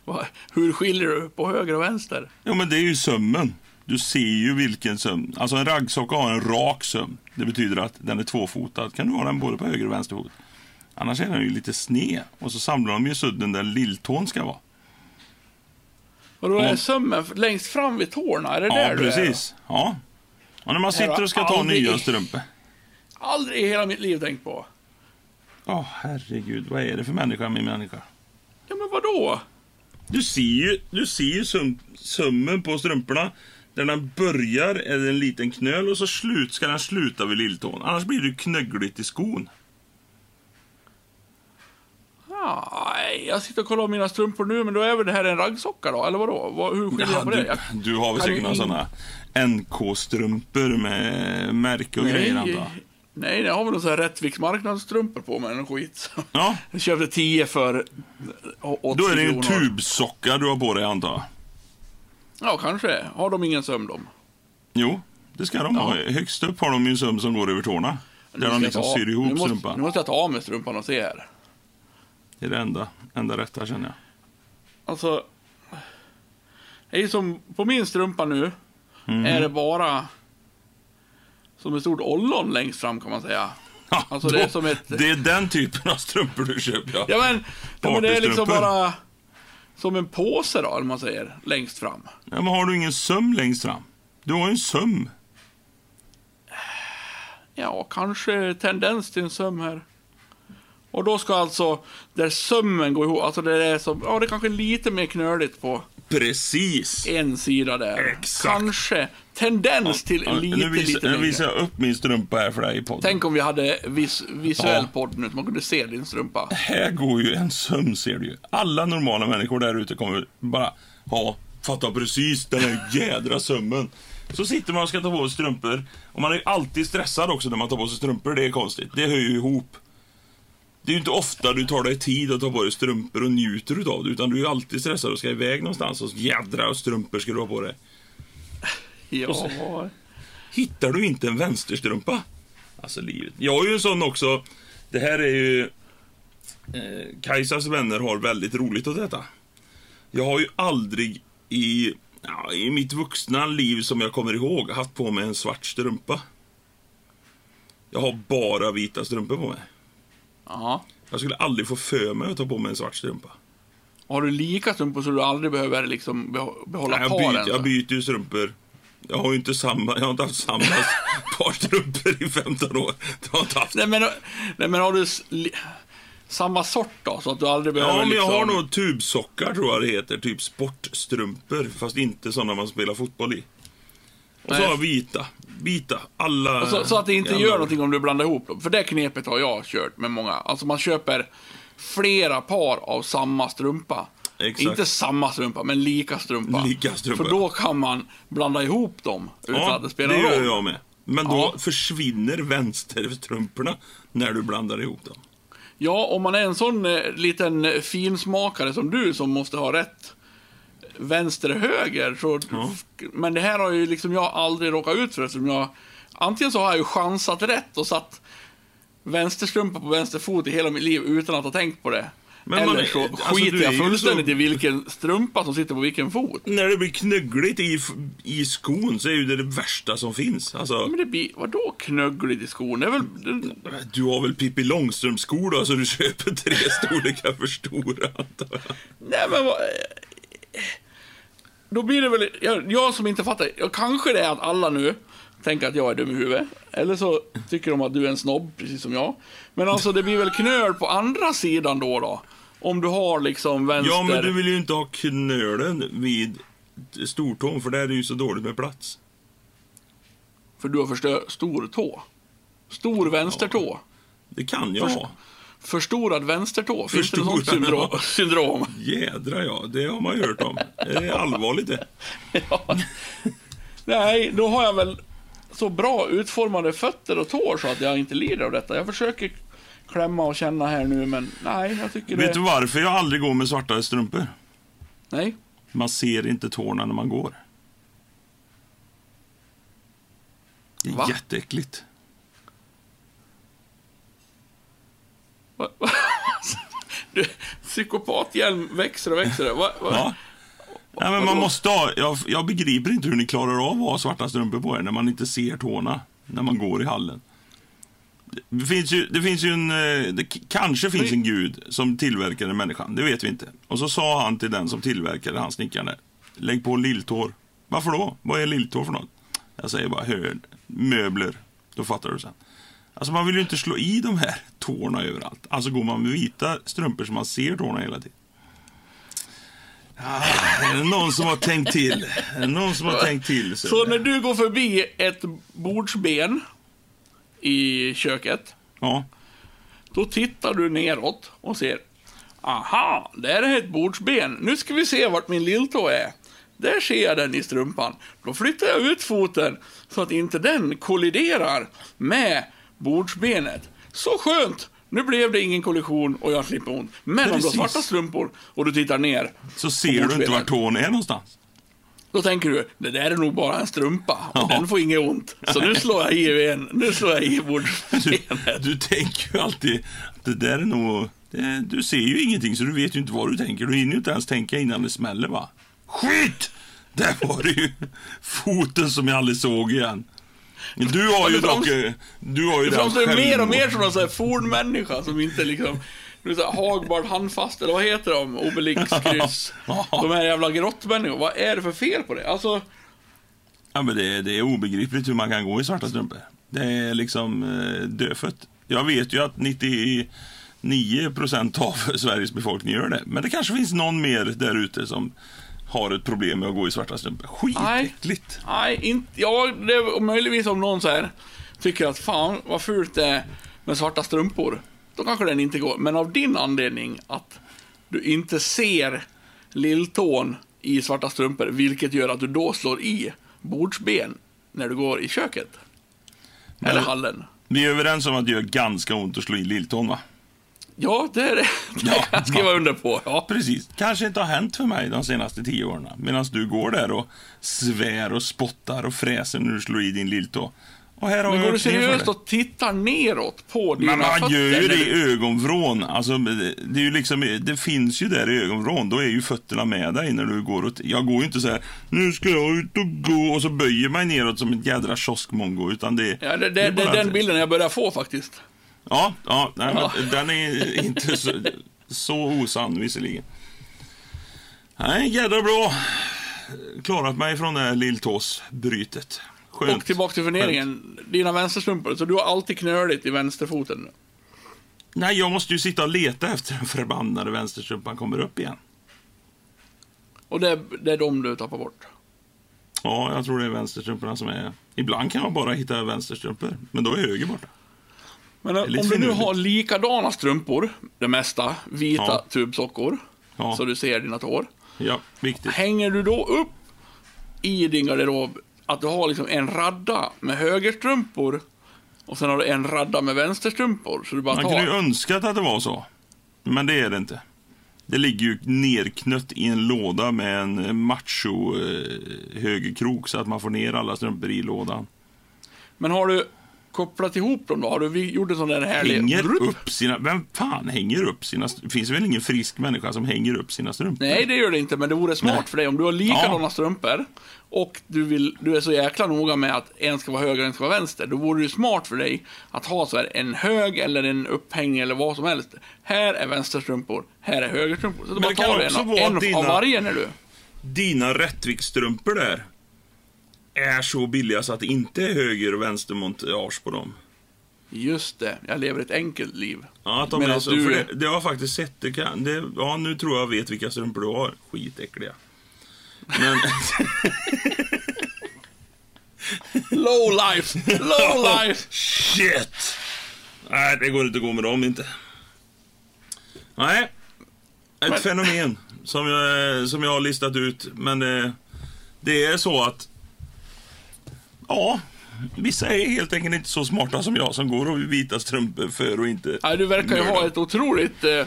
B: Va, Hur skiljer du på höger och vänster?
A: Jo, men det är ju sömmen. Du ser ju vilken söm. Alltså en raggsocka har en rak söm. Det betyder att den är tvåfotad. Kan du ha den både på höger och vänster fot. Annars är den ju lite sned. Och så samlar de ju sudden där lilltån ska vara.
B: Och då är sömmen längst fram vid tårna, är det
A: Ja,
B: där du är?
A: precis. Ja. Och när man sitter och ska ta
B: aldrig-
A: nya strumpor.
B: Aldrig i hela mitt liv tänkt på.
A: Ja, herregud. Vad är det för människa, min människa?
B: Ja, men vadå?
A: Du ser ju, du ser ju söm, sömmen på strumporna. Där den börjar är det en liten knöl och så slut, ska den sluta vid lilltån. Annars blir det knöggligt i skon.
B: Ja, nej, jag sitter och kollar på mina strumpor nu, men då är väl det här en raggsocka då, eller vadå? Vad, hur skiljer jag på det?
A: du,
B: Jag,
A: du har väl säkert några sådana NK-strumpor med märke och grejer antar jag.
B: nej, jag har väl någon här Rättviks marknadsstrumpor på mig, eller skit.
A: Ja,
B: Jag köpte 10 för 80
A: då är det en
B: kronor.
A: tubsocka du har på dig antar jag.
B: Ja, kanske. Har de ingen söm de?
A: Jo, det ska de ha. Högst upp har de ju en söm som går över tårna.
B: Nu
A: Där de liksom
B: ta-
A: syr
B: nu
A: ihop
B: måste,
A: strumpan.
B: Nu måste jag ta av mig strumpan och se här.
A: Det är det enda, enda rätta känner jag.
B: Alltså, det är ju som på min strumpa nu,
A: Mhm.
B: är det bara som ett stort ollon längst fram kan man säga.
A: Ja,
B: Alltså,
A: då-
B: det är som ett-
A: det är den typen av strumpor du köper, ja.
B: Ja men, ja, men det är liksom bara som en påse då, eller man säger, längst fram.
A: ja. Men har du ingen söm längst fram? Du har ju en söm.
B: Ja, kanske tendens till en söm här. Och då ska alltså, där sömmen går ihop, alltså det är som, ja det är kanske lite mer knöligt på
A: Precis.
B: en sida där.
A: Exakt.
B: Kanske tendens till
A: Ja,
B: lite,
A: nu, visar,
B: lite
A: nu
B: längre.
A: visar jag upp min strumpa här för dig i podden.
B: Tänk om vi hade vis, visuell
A: Ja.
B: podd nu, så man kunde se din strumpa.
A: Här går ju en söm ser du ju. Alla normala människor där ute kommer bara ha, fatta precis den här jädra sömmen. Så sitter man och ska ta på sig strumpor. Och man är ju alltid stressad också när man tar på sig strumpor. Det är konstigt. Det hör ju ihop. Det är ju inte ofta du tar dig tid att ta på dig strumpor och njuter utav det. Utan du är ju alltid stressad och ska iväg någonstans. Och jädra strumpor ska du ha på dig.
B: Ja,
A: Hittar du inte en vänsterstrumpa? Alltså livet. Jag har ju en sån också. Det här är ju... Eh, Kajsas vänner har väldigt roligt åt detta. Jag har ju aldrig i, ja, i mitt vuxna liv som jag kommer ihåg haft på mig en svart strumpa. Jag har bara vita strumpor på mig.
B: Ja.
A: Jag skulle aldrig få för mig att ta på mig en svart strumpa.
B: Har du lika strumpor så du aldrig behöver liksom behålla
A: Nej, jag,
B: paren?
A: byter, jag byter ju strumpor. Jag har ju inte samma, jag har inte haft samma [LAUGHS] par strumpor i 15 år. Det har jag inte haft.
B: Nej men, nej, men har du samma sort då? Så att du aldrig behöver
A: Ja, men jag
B: liksom...
A: har nog tubsockar tror jag det heter. Typ sportstrumpor. Fast inte sådana man spelar fotboll i. Och så har vita. Vita. Alla...
B: så, så att det inte gör någonting om du blandar ihop dem. För det knepet har jag kört med många. Alltså man köper flera par av samma strumpa.
A: Exakt.
B: Inte samma strumpa, men lika strumpa.
A: Lika strumpa.
B: För då kan man blanda ihop dem utan
A: Ja,
B: att det spelar
A: det
B: någon
A: gör
B: roll.
A: jag med. Men då
B: Ja.
A: försvinner vänsterstrumporna när du blandar ihop dem.
B: Ja, om man är en sån eh, liten finsmakare som du som måste ha rätt vänster höger. Så, Men det här har ju liksom jag aldrig råkat ut för. Eftersom jag, antingen så har jag ju chansat rätt och satt vänsterstrumpa på vänster fot i hela mitt liv utan att ha tänkt på det.
A: Men
B: Eller
A: man-
B: så
A: alltså,
B: skiter jag fullständigt
A: så-
B: i vilken strumpa som sitter på vilken fot.
A: När det blir knöggligt i, i skon så är ju det det värsta som finns. Alltså,
B: Men det blir, vadå knöggligt i skon? Det är väl...
A: Du har väl Pippi Långstrump-skor då, så du köper tre [LAUGHS] storlekar för stora.
B: Nej men vad... Då blir det väl, jag, jag som inte fattar, ja, kanske det är att alla nu tänker att jag är dum i huvudet. Eller så tycker de att du är en snobb, precis som jag. Men alltså det blir väl knöl på andra sidan då då? Om du har liksom vänster...
A: Ja, men du vill ju inte ha knölen vid stortån, för där är det ju så dåligt med plats.
B: För du har för stö- stor tå. Stor vänstertå.
A: Det kan jag
B: Först-
A: ha.
B: Förstorad vänstertå. Finns det något
A: Förstorad,
B: syndrom? [LAUGHS] syndrom?
A: Jädra ja, det har man ju hört om. Det är allvarligt det. [LAUGHS]
B: Ja. Nej, då har jag väl så bra utformade fötter och tår så att jag inte lider av detta. Jag försöker klämma och känna här nu, men nej, jag tycker det...
A: Vet du varför jag aldrig går med svarta strumpor?
B: Nej.
A: Man ser inte tårna när man går. Det är
B: Va?
A: jätteäckligt.
B: Va- va- [LAUGHS] du, psykopathjälm växer och växer. Va, va?
A: Ja. Nej, men man måste ha, jag, jag begriper inte hur ni klarar av att ha svarta strumpor på er när man inte ser tårna när man går i hallen. Det finns ju, det finns ju en, eh, det kanske finns en gud som tillverkade människan, det vet vi inte. Och så sa han till den som tillverkade han snickaren lägg på lilltår. Varför då? Vad är lilltår för något? Jag säger bara, hör, möbler. Då fattar du sen. Alltså man vill ju inte slå i de här tårna överallt. Alltså går man med vita strumpor så man ser tårna hela tiden. Ah, är det någon som har tänkt till? Är det någon som har tänkt till? Så,
B: Så när du går förbi ett bordsben i köket,
A: Ja,
B: då tittar du neråt och ser Aha, där är ett bordsben. Nu ska vi se vart min lilltå är. Där ser jag den i strumpan. Då flyttar jag ut foten så att inte den kolliderar med bordsbenet. Så skönt! Nu blev det ingen kollision och jag slipper ont. Men om du har
A: Precis.
B: svarta strumpor och du tittar ner,
A: så ser du inte var tån är någonstans.
B: då tänker du, det där är nog bara en strumpa och
A: Ja.
B: den får inget ont. Så nu slår jag i igen. Nu slår jag i [LAUGHS]
A: Du,
B: bordsbenet.
A: du tänker ju alltid att det där är nog... Det, du ser ju ingenting så du vet ju inte vad du tänker. Du hinner ju inte ens tänka innan det smäller va? Skit! Där var det ju foten som jag aldrig såg igen. Du har ju
B: det
A: dock... Du har ju
B: Det framstår ju mer och mer som här fornmänniska som inte liksom... Du här, Hagbard handfast, eller vad heter de? Obelix, [LAUGHS] kryss. De här jävla grottmänniskorna. Vad är det för fel på det? Alltså,
A: Ja, men det, det är obegripligt hur man kan gå i svarta strumpor. Det är liksom eh, dödfött. Jag vet ju att 99 procent av [LAUGHS] Sveriges befolkning gör det. Men det kanske finns någon mer där ute som har ett problem med att gå i svarta strumpor. Skitäckligt.
B: nej, inte... Ja, det är möjligtvis om någon så här tycker att fan vad fult det är med svarta strumpor. Då kanske den inte går. Men av din anledning att du inte ser lilltån i svarta strumpor, vilket gör att du då slår i bordsben när du går i köket. Eller hallen.
A: Vi är överens om att det gör ganska ont att slå i lilltån, va?
B: Ja, det är det. [LAUGHS] Det
A: Ja,
B: kan jag skriva under på. Ja.
A: Precis. Kanske inte har hänt för mig de senaste tio åren. Medan du går där och svär och spottar och fräser när du slår i din lilltå. Och här har
B: Men går du seriöst och tittar neråt på dina
A: Men man
B: fötter?
A: gör ju det i ögonvrån. Alltså, det, är ju liksom, det finns ju där i ögonvrån. Då är ju fötterna med dig när du går. Och, jag går ju inte så här, nu ska jag ut och gå och så böjer mig neråt som ett jädra kioskmongo. Utan det,
B: Ja, det, det, det är
A: bara
B: den bilden jag börjar få faktiskt.
A: Ja, ja, nej,
B: Ja.
A: Den är inte så, så osann visserligen. Nej, jädra bra. Klarat mig från det här lilltåsbrytet. Skönt.
B: Och tillbaka till funderingen. Dina vänsterstrumpor, så du har alltid knöligt i vänsterfoten.
A: Nej, jag måste ju sitta och leta efter den förbannade vänsterstrumpan kommer upp igen.
B: Och det, det är de du tappar bort.
A: Ja, jag tror det är vänsterstrumporna som är... Ibland kan jag bara hitta vänsterstrumpor, men då är höger borta.
B: Men
A: är
B: om du nu har likadana strumpor, det mesta, vita
A: Ja.
B: tubsockor,
A: Ja.
B: så du ser dina tår.
A: Ja, viktigt.
B: Hänger du då upp i din garderob att du har liksom en radda med högerstrumpor och sen har du en radda med vänsterstrumpor, så du bara
A: Man
B: tar...
A: kunde ju önskat att det var så, men det är det inte. Det ligger ju nerknött i en låda med en macho eh, högerkrok så att man får ner alla strumpor i lådan.
B: Men har du kopplat ihop dem då? Har du gjort en sån där härlig...
A: Hänger
B: Drup?
A: upp sina... Vem fan hänger upp sina... Det finns väl ingen frisk människa som hänger upp sina strumpor?
B: Nej, det gör det inte, men det vore smart
A: Nej.
B: för dig om du har likadana
A: Ja.
B: strumpor och du, vill, du är så jäkla noga med att en ska vara höger och en ska vara vänster. Då vore det smart för dig att ha så här en hög eller en upphängning eller vad som helst. Här är vänsterstrumpor, här är högerstrumpor. Så du
A: Men
B: bara
A: det kan
B: tar
A: också
B: en, en
A: dina-
B: av varje när du...
A: Dina Rättviksstrumpor där är så billiga så att det inte är höger och vänstermontage på dem.
B: Just det, jag lever ett enkelt liv.
A: Ja, att de är så,
B: du
A: för det, det har jag faktiskt sett. Det kan, det, ja, nu tror jag vet vilka strumpor du har. Skitäckliga. Men, [LAUGHS]
B: Low life! Low [LAUGHS] life!
A: shit! Nej, det går inte att gå med dem inte. Nej, ett
B: Men-
A: fenomen som jag, som jag har listat ut. Men eh, det är så att, ja, vissa är helt enkelt inte så smarta som jag som går och vita strumpor för och inte
B: Nej, du verkar ju ha ett otroligt eh,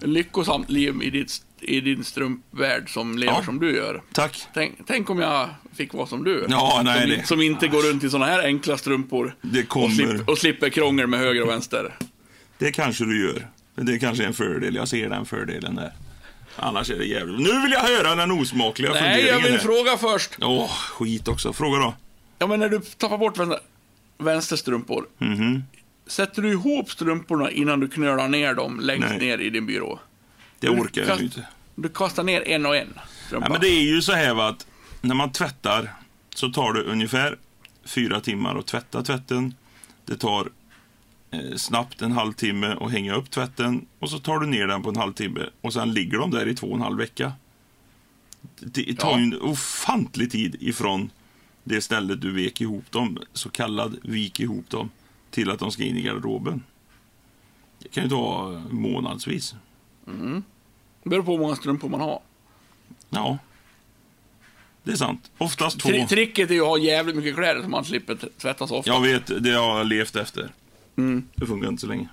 B: lyckosamt liv i, ditt, i din strumpvärld som lever
A: Ja.
B: som du gör.
A: Tack.
B: Tänk, tänk om jag fick vara som du.
A: Ja, nej,
B: som,
A: det-
B: som inte går runt i såna här enkla strumpor.
A: Det
B: Och,
A: kommer.
B: slipp, och slipper krångel med höger och vänster.
A: Det kanske du gör. Det är kanske är en fördel. Jag ser den fördelen där. Annars är det jävligt. Nu vill jag höra den osmakliga
B: Nej, jag
A: funderingen
B: vill
A: här.
B: fråga först.
A: Åh, skit också. Fråga då.
B: Ja, men när du tappar bort vänster, vänsterstrumpor.
A: Mhm.
B: Sätter du ihop strumporna innan du knölar ner dem längst
A: Nej.
B: ner i din byrå?
A: Det orkar jag
B: Kast-
A: inte.
B: Du kastar ner en och en strumpa.
A: Ja, men det är ju så här va, att när man tvättar så tar det ungefär fyra timmar att tvätta tvätten. Det tar eh, snabbt en halvtimme att hänga upp tvätten och så tar du ner den på en halvtimme och sen ligger de där i två och en halv vecka. Det tar
B: Ja.
A: ju en ofantlig tid ifrån det stället du vek ihop dem, så kallad vik ihop dem, till att de ska in i garderoben. Det kan ju ta eh, månadsvis.
B: Det beror på hur många strumpor man har.
A: Ja. Det är sant. Oftast två.
B: Tri- tricket är ju att ha jävligt mycket kläder så man slipper tvätta så ofta.
A: Jag vet, det har jag levt efter.
B: Mm.
A: Det funkar inte så länge.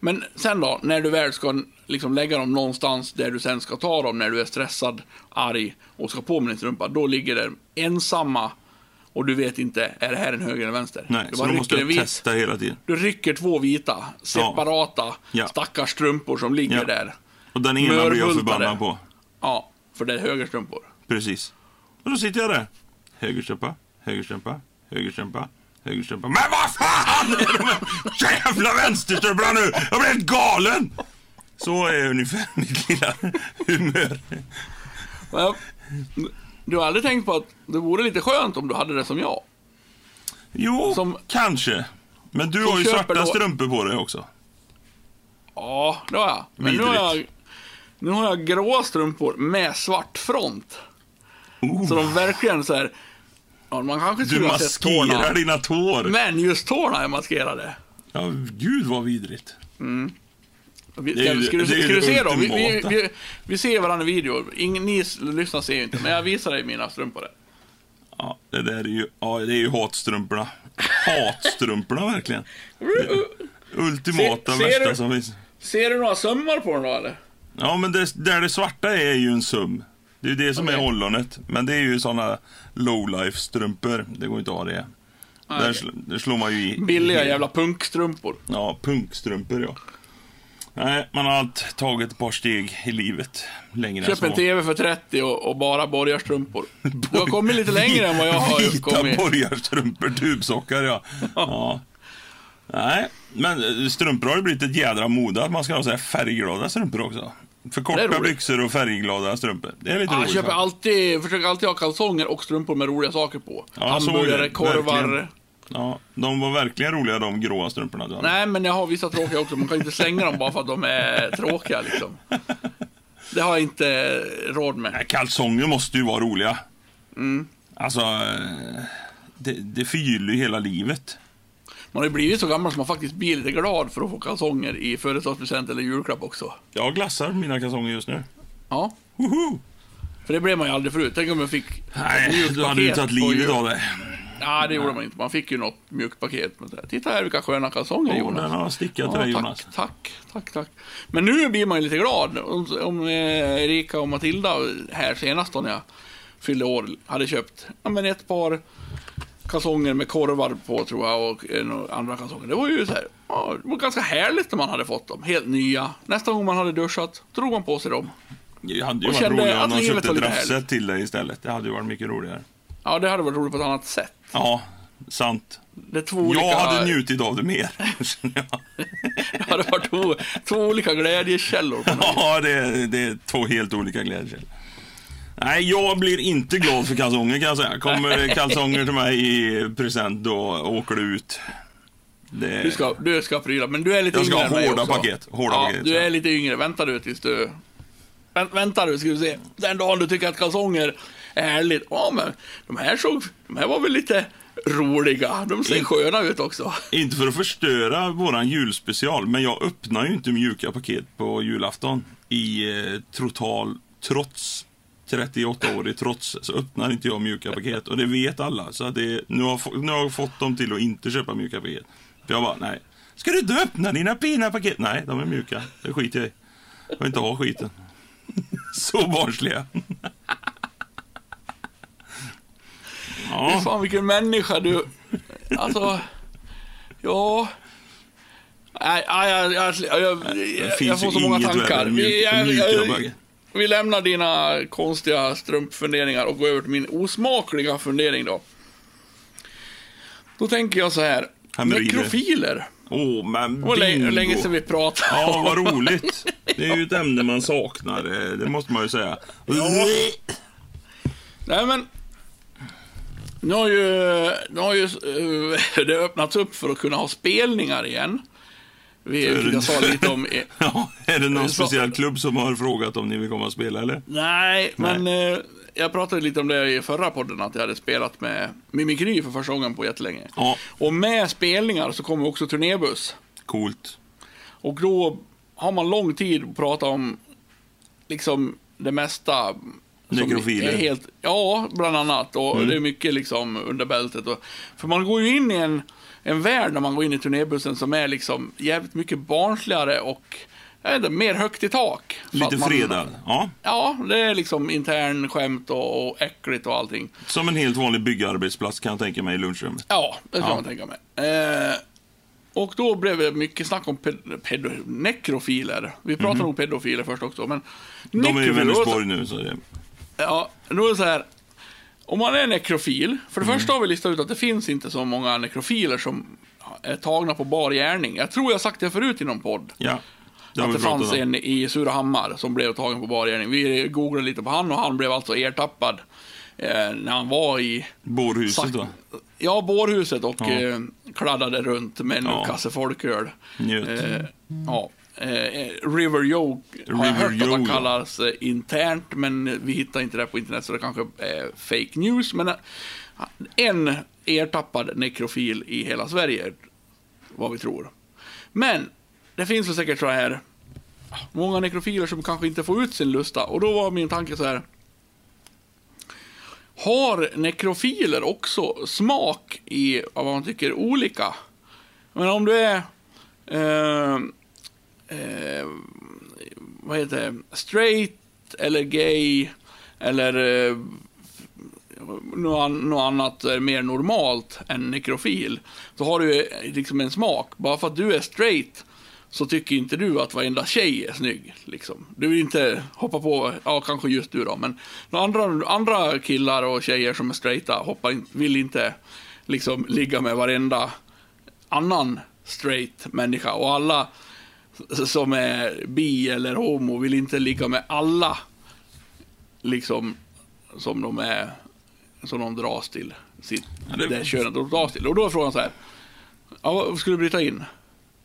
B: Men sen då, när du väl ska liksom lägga dem någonstans där du sen ska ta dem när du är stressad, arg och ska på med din strumpa, då ligger det ensamma och du vet inte, är det här en höger eller vänster?
A: Nej,
B: du
A: så då måste
B: vit.
A: testa hela tiden.
B: Du rycker två vita, separata,
A: Ja.
B: stackars strumpor som ligger
A: Ja.
B: där.
A: Och den ena blir jag förbannad på.
B: Ja, för det är högerstrumpor.
A: Precis. Och då sitter jag där. Högerstrumpa, högerstrumpa, högerstrumpa, högerstrumpa. Men vad fan är [LAUGHS] de jävla vänsterstrumporna nu? Jag blir helt galen! Så är ungefär [LAUGHS] mitt lilla humör.
B: Men, du har aldrig tänkt på att det vore lite skönt om du hade det som jag?
A: Jo,
B: Som-
A: kanske. Men du har ju svarta
B: då-
A: strumpor på dig också.
B: Ja, det har jag. Men nu har jag, nu har jag gråa strumpor med svart front.
A: Oh,
B: Så de verkligen så här... Ja, man kanske
A: du
B: skulle ha sett tårna.
A: maskerar dina tår.
B: Men just tårna är maskerade.
A: Ja, gud vad vidrigt.
B: Vi,
A: Det är ju-
B: ska, du,
A: det är ju
B: ska du
A: det
B: se dem? Vi, vi,
A: ultimata.
B: vi, vi ser varandra i video. Ingen, ni s- lyssnar ser ju inte, men jag visar dig mina strumpor.
A: Ja, det där är ju, ja, det är ju hatstrumporna. Hatstrumporna verkligen. Ultimata
B: Se- ser
A: värsta
B: du-
A: som finns.
B: Ser du några sömmar på dem då eller?
A: Ja, men det, där det svarta är ju en sum. Det är ju det som är
B: Okej.
A: ollonet. Men det är ju såna low-life strumpor. Det går inte att ha det. Där, sl- där slår man ju i.
B: Billiga jävla punkstrumpor.
A: Ja, punkstrumpor ja. Nej, man har allt tagit ett par steg i livet längre
B: Köp en. TV för 30 och, och bara borgarstrumpor. [LAUGHS] Du har kommit lite längre än vad jag har
A: Vita
B: kommit.
A: borgarstrumpor, tubsockar ja. ja. Nej, men eh, strumpor har ju blivit ett jädra mode att man ska ha så här färgglada strumpor också. För korta byxor och färgglada strumpor. Det är lite
B: jag
A: roligt.
B: köper
A: va?
B: alltid, försöker alltid ha kalsonger och strumpor med roliga saker på.
A: Ja,
B: Hamburgare, korvar.
A: Verkligen. Ja, de var verkligen roliga de gråa strumporna du hade.
B: Nej, men jag har vissa tråkiga också. Man kan inte slänga dem bara för att de är tråkiga liksom. [LAUGHS] Det har jag inte råd med.
A: Nej, Kalsonger måste ju vara roliga.
B: Mm.
A: Alltså, eh, det, det förgyller ju hela livet.
B: Man har ju blivit så gammal som man faktiskt blir lite glad för att få kalsonger i födelsedagspresent eller julklapp också.
A: Jag glassar mina kalsonger just nu.
B: Ja,
A: Woho!
B: för det blev man ju aldrig förut. Tänk om jag fick
A: Nej, du hade ju tagit livet av det.
B: Ja, det gjorde man inte. Man fick ju något mjukt paket. här, Titta här vilka sköna kalsonger
A: Åh,
B: Jonas.
A: den har stickat till
B: Ja,
A: dig Jonas.
B: tack, tack, tack. Men nu blir man ju lite glad. Om, om eh, Erika och Matilda här senast då när jag fyllde år hade köpt ja, men ett par kalsonger med korvar på tror jag och eh, andra kalsonger. Det var ju så här, ja, det var ganska härligt när man hade fått dem. Helt nya. Nästa gång man hade duschat drog man på sig dem.
A: Det hade ju
B: Och
A: varit roligare om
B: att
A: de köpte
B: härligt.
A: till dig istället. Det hade ju varit mycket roligare.
B: Ja, det hade varit roligt på ett annat sätt.
A: Ja, sant.
B: Det är två olika...
A: Jag hade njutit av det mer. [LAUGHS]
B: Det hade varit två, två olika glädjekällor.
A: Ja, det är, det är två helt olika glädjekällor. Nej, jag blir inte glad för kalsonger kan jag säga. Kommer [LAUGHS] kalsonger till mig i present, då åker det ut. Det...
B: Du ska, du ska pryla, men du är lite
A: Jag ska
B: yngre
A: ha
B: än mig
A: hårda
B: också.
A: paket, hårda
B: ja,
A: paket,
B: Du är lite yngre, vänta du tills du... Vänt, vänta du, ska du se. Den dagen du tycker att kalsonger är härligt. Ja, men de här, såg, de här var väl lite roliga. De ser sköna ut också.
A: Inte för att förstöra våran julspecial, men jag öppnar ju inte mjuka paket på julafton. I eh, total trots 38 år i trots så öppnar inte jag mjuka paket. Och det vet alla. Så det, nu, har, nu har jag fått dem till att inte köpa mjuka paket. För jag bara, nej. Ska du inte öppna dina fina paket? Nej, de är mjuka. Det skiter jag i. Jag vill inte ha skiten. [LAUGHS] Så barnsliga. [LAUGHS]
B: Fy
A: Ja,
B: Fan vilken människa du... Alltså... Ja... Nej, jag, jag, jag, jag,
A: det finns
B: får så många
A: inget värre
B: tankar. Vi, lämnar dina konstiga strumpfunderingar och går över till min osmakliga fundering då. Då tänker jag så här.
A: Hemorrojder.
B: Nekrofiler.
A: Åh, men
B: Det var länge,
A: bingo.
B: länge sedan vi pratade
A: Ja, vad roligt. Det är ju ett ämne man saknar, eh, det måste man ju säga.
B: Nej men... Nu har ju, nu har ju eh, det öppnats upp för att kunna ha spelningar igen. Vi,
A: För-
B: jag sa lite om... eh, [LAUGHS]
A: Ja, är det någon speciell klubb som har frågat om ni vill komma och spela, eller?
B: Nej, men eh, jag pratade lite om det i förra podden, att jag hade spelat med Mimikry för första gången på jättelänge.
A: Ja,
B: Och med spelningar så kommer också turnébuss.
A: coolt.
B: Och då har man lång tid att prata om liksom det mesta.
A: Nekrofiler.
B: Helt, ja, bland annat. Och det är mycket liksom under bältet. Och, för man går ju in i en, en värld när man går in i turnébussen som är liksom jävligt mycket barnsligare och jag vet inte, mer högt i tak.
A: Lite fredad. Ja,
B: Ja, det är liksom intern skämt och, och äckligt och allting.
A: som en helt vanlig byggarbetsplats kan jag tänka mig i lunchrummet.
B: Ja, det kan
A: Ja.
B: man tänka mig. Eh, och då blev det mycket snack om ped- pedo- nekrofiler. Vi pratar nog pedofiler först också, men...
A: De är ju i Vänersborg nu, så det...
B: Ja, då är det så här. Om man är nekrofil, för det
A: Mm.
B: första har vi listat ut att det finns inte så många nekrofiler som är tagna på bar gärning. Jag tror jag sagt det förut i någon podd.
A: Ja, det
B: att det fanns
A: om.
B: en i Surahammar som blev tagen på bar gärning. Vi googlade lite på han och han blev alltså ertappad eh, när han var i
A: Bårhuset då.
B: Ja, bårhuset och
A: Ja.
B: eh, kladdade runt med en
A: Ja.
B: kasse folköl.
A: Njöt.
B: Eh, ja. Eh, River Joe har jag hört att
A: Joe.
B: kallas eh, internt, men vi hittar inte det på internet så det kanske är fake news. Men eh, en ertappad nekrofil i hela Sverige, vad vi tror. Men det finns väl säkert så här många nekrofiler som kanske inte får ut sin lusta. Och då var min tanke så här. Har nekrofiler också smak i vad man tycker olika? Men om du är... Eh, eh, vad heter det? Straight eller gay eller eh, något, något annat är mer normalt än nekrofil. Då har du eh, liksom en smak. Bara för att du är straight så tycker inte du att varenda tjej är snygg. Liksom. Du vill inte hoppa på, ja kanske just du då, men andra, andra killar och tjejer som är straighta hoppar in, vill inte liksom ligga med varenda annan straight människa. Och alla som är bi eller homo vill inte ligga med alla liksom som de är som de dras till. Sitt,
A: Ja, det-
B: det... könet de dras till. Och då är frågan så här. Ja, vad skulle du bryta in?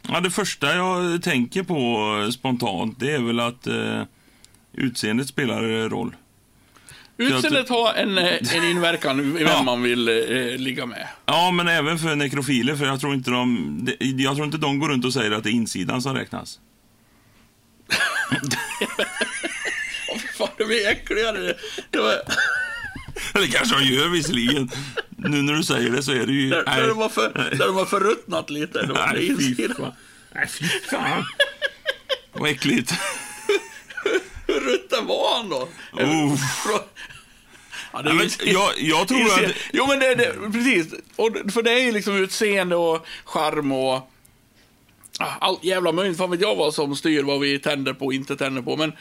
A: Ja, det första jag tänker på spontant, det är väl att eh, utseendet spelar roll.
B: Utseendet har en, eh, en inverkan vem
A: Ja.
B: man vill eh, ligga med.
A: Ja, men även för nekrofiler, för jag tror inte de, de, jag tror inte de går runt och säger att det är insidan som räknas. [LAUGHS]
B: Åh, fy fan, det blir äckligare. Det- var, [LAUGHS]
A: Eller kanske de gör visserligen. Nu när du säger det så är det ju...
B: där, där, de har för, där de har förruttnat lite. Är
A: Nej, fy fan. Nej, fy fan. Vad äckligt.
B: Hur rutten var han då?
A: Oh.
B: Ja, det
A: men jag, jag tror att...
B: Jo, men det, det, precis. Och, för det är ju liksom utseende och charm och allt jävla möjligt. Fan vet jag vad som styr vad vi tänder på och inte tänder på. Men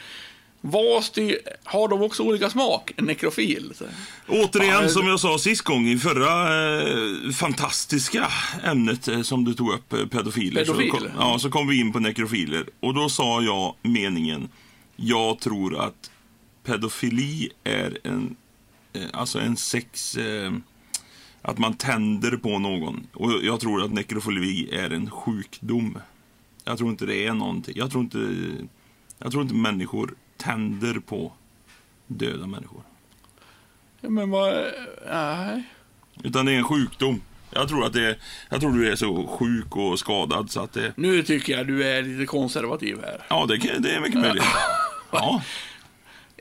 B: vad styr... Har de också olika smak? En nekrofil? Så.
A: Återigen,
B: Ja,
A: som jag sa sist gång i förra eh, fantastiska ämnet eh, som du tog upp, eh, pedofiler.
B: Pedofil?
A: Så kom, ja, så kom vi in på nekrofiler. Och då sa jag meningen, jag tror att pedofili är en, eh, alltså en sex, eh, att man tänder på någon. Och jag tror att nekrofili är en sjukdom. Jag tror inte det är någonting. Jag tror inte, jag tror inte människor tänder på döda människor.
B: Ja, men vad... Nej.
A: Utan det är en sjukdom. Jag tror att det jag tror du är så sjuk och skadad så att det...
B: Nu tycker jag du är lite konservativ här.
A: Ja, det, kan- det är mycket möjligt. [LAUGHS] Ja.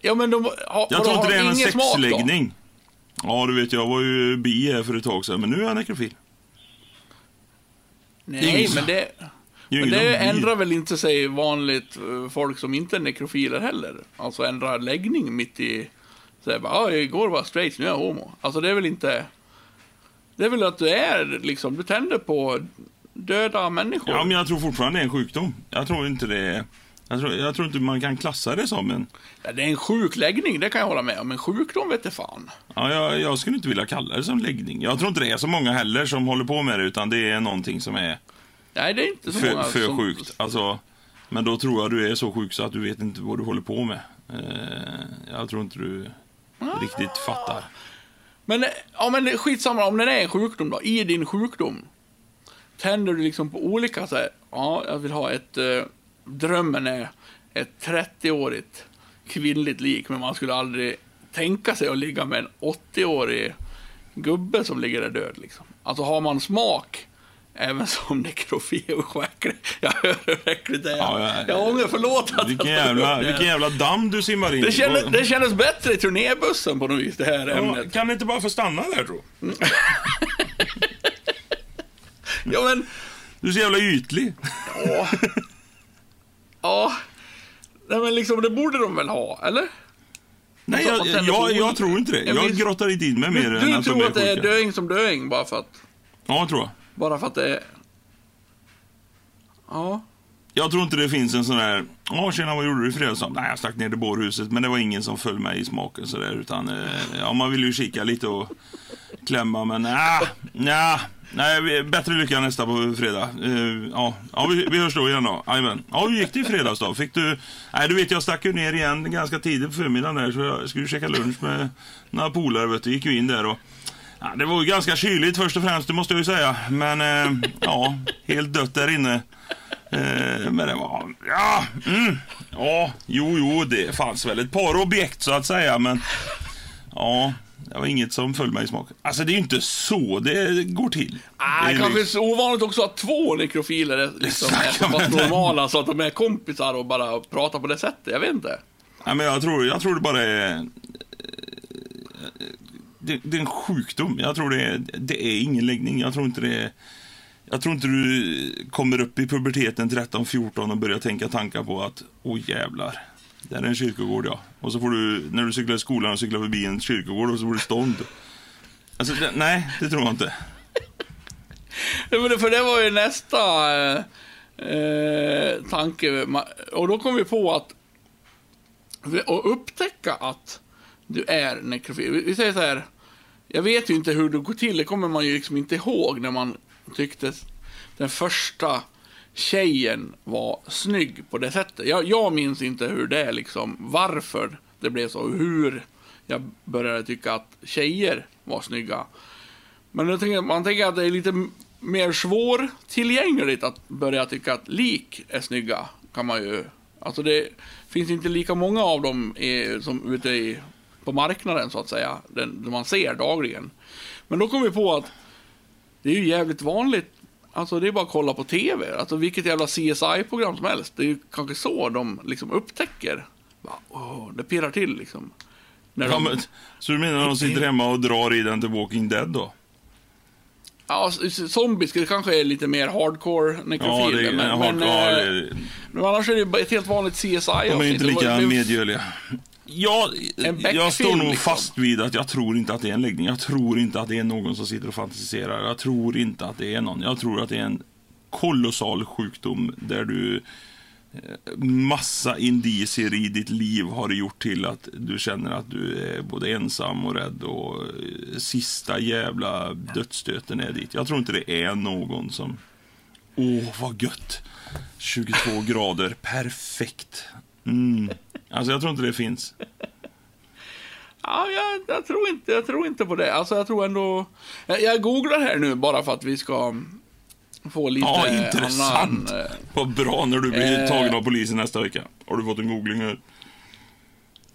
B: Ja, men de, har,
A: Jag tror inte det är en
B: ingen smak då?
A: sexläggning. Ja, du vet, jag var ju bi här för ett tag sedan, men nu är jag nekrofil.
B: Nej,
A: Ingen-
B: men det,
A: Det är ju
B: men
A: ingen
B: det
A: bi.
B: ändrar väl inte sig vanligt eh, folk som inte är nekrofiler heller. Alltså ändrar läggning mitt i... Här, bara, "Ja, igår var jag straight, nu är jag homo. Alltså det är väl inte... Det är väl att du är liksom, du tänder på döda människor.
A: Ja, men jag tror fortfarande det är en sjukdom. Jag tror inte det är... Jag tror, jag tror inte man kan klassa det som en...
B: Ja, det är en sjuk läggning, det kan jag hålla med om. Men sjukdom vet jag fan.
A: Ja, jag, jag skulle inte vilja kalla det som läggning. Jag tror inte det är så många heller som håller på med det, utan det är någonting som är
B: Nej, det är inte så
A: för,
B: många
A: för
B: som...
A: sjukt. Alltså, men då tror jag du är så sjuk så att du vet inte vad du håller på med. Eh, jag tror inte du riktigt fattar.
B: Men, ja, men skitsamma, om det är en sjukdom då. I din sjukdom. Tänder du liksom på olika så här, ja, jag vill ha ett, eh, drömmen är ett 30-årigt kvinnligt lik, men man skulle aldrig tänka sig att ligga med en 80-årig gubbe som ligger där död liksom. Alltså har man smak, även som nekrofil, usch vad äckligt. Jag hör hur äckligt det är.
A: Ja, ja,
B: jag ångrar, förlåt att
A: Vilken jävla, vilken jävla damm du simmar in
B: Det
A: i.
B: kändes, det kändes bättre i turnébussen på något vis, det här ämnet.
A: kan det inte bara få stanna där, tror
B: Ja, men...
A: Du är så jävla ytlig.
B: Ja. ja. Nej, men liksom, det borde de väl ha, eller?
A: Nej, jag,
B: man
A: jag, jag, tror inte det. Jag grottar inte in mig mer
B: Du,
A: än
B: du tror att det är döing som döing bara för att...
A: Ja, tror jag.
B: Bara för att det är... Ja.
A: Jag tror inte det finns en sån här, ja tjena vad gjorde du i fredags? Nej, jag stack ner till bårhuset, men det var ingen som föll mig i smaken sådär, utan eh, ja, man vill ju kika lite och klämma, men nja, nja, nej, bättre lycka nästa på fredag. Eh, ja, ja vi, vi hörs då igen då. Jajamän. Ja, hur gick det i fredags då? Fick du, nej du vet jag stack ju ner igen ganska tidigt på förmiddagen där, så jag skulle käka lunch med några polare, vet du, gick ju in där och Ja, det var ju ganska kyligt först och främst, det måste jag ju säga. Men eh, ja, helt dött där inne. Eh, men det var... Ja, mm, ja, jo, jo, det fanns väl ett par objekt så att säga, men... Ja, det var inget som föll mig i smaken. Alltså, det är ju inte så det går till.
B: Ah,
A: det är
B: kanske
A: liksom-
B: så ovanligt också att två nekrofiler liksom, är så pass normala så att de är kompisar och bara pratar på det sättet. Jag vet inte.
A: Nej, men jag tror, jag tror det bara är... Det, det är en sjukdom. Jag tror det är, det är ingen läggning. Jag tror inte det är... Jag tror inte du kommer upp i puberteten 13-14 och börjar tänka tankar på att åh jävlar, där är en kyrkogård ja. Och så får du, när du cyklar i skolan, och cyklar förbi en kyrkogård och så får du stånd. Alltså, det, nej, det tror jag inte.
B: Men För det var ju nästa eh, tanke. Och då kom vi på att att upptäcka att du är nekrofil. Vi- Vi säger så här. Jag vet ju inte hur det går till. Det kommer man ju liksom inte ihåg när man tyckte den första tjejen var snygg på det sättet. Jag, jag minns inte hur det är liksom, varför det blev så, hur jag började tycka att tjejer var snygga. Men jag tänker, man tänker att det är lite mer svårtillgängligt att börja tycka att lik är snygga. Kan man ju. Alltså det finns inte lika många av dem i, som ute i, på marknaden så att säga. Den, man ser dagligen. Men då kom vi på att det är ju jävligt vanligt. Alltså det är bara att kolla på TV. Alltså vilket jävla CSI-program som helst. Det är ju kanske så de liksom upptäcker. Bara, åh, det pirrar till liksom. När
A: Ja,
B: de-
A: men, så du menar att de sitter hemma och drar i den till Walking Dead då?
B: Ja, zombies det kanske är lite mer hardcore
A: Ja,
B: nekrofiler.
A: det är,
B: men,
A: men,
B: men,
A: ja,
B: eh,
A: det är,
B: men annars är det ett helt vanligt CSI
A: De är inte lika medgörliga. Jag
B: Beck-film,
A: står nog
B: liksom.
A: fast vid att jag tror inte att det är en läggning. Jag tror inte att det är någon som sitter och fantiserar. Jag tror inte att det är någon. Jag tror att det är en kolossal sjukdom där du eh, massa indicier i ditt liv har gjort till att du känner att du är både ensam och rädd och eh, sista jävla dödsstöten är dit. Jag tror inte det är någon som Åh, vad gött! 22 grader, perfekt. Mm. Alltså, jag tror inte det finns.
B: Ja, jag, jag, tror inte, jag tror inte på det. Alltså jag tror ändå... Jag, jag googlar här nu bara för att vi ska få lite
A: Ja, intressant.
B: annan... eh,
A: Vad bra när du blir
B: Eh.
A: tagen av polisen nästa vecka. Har du fått en googling här?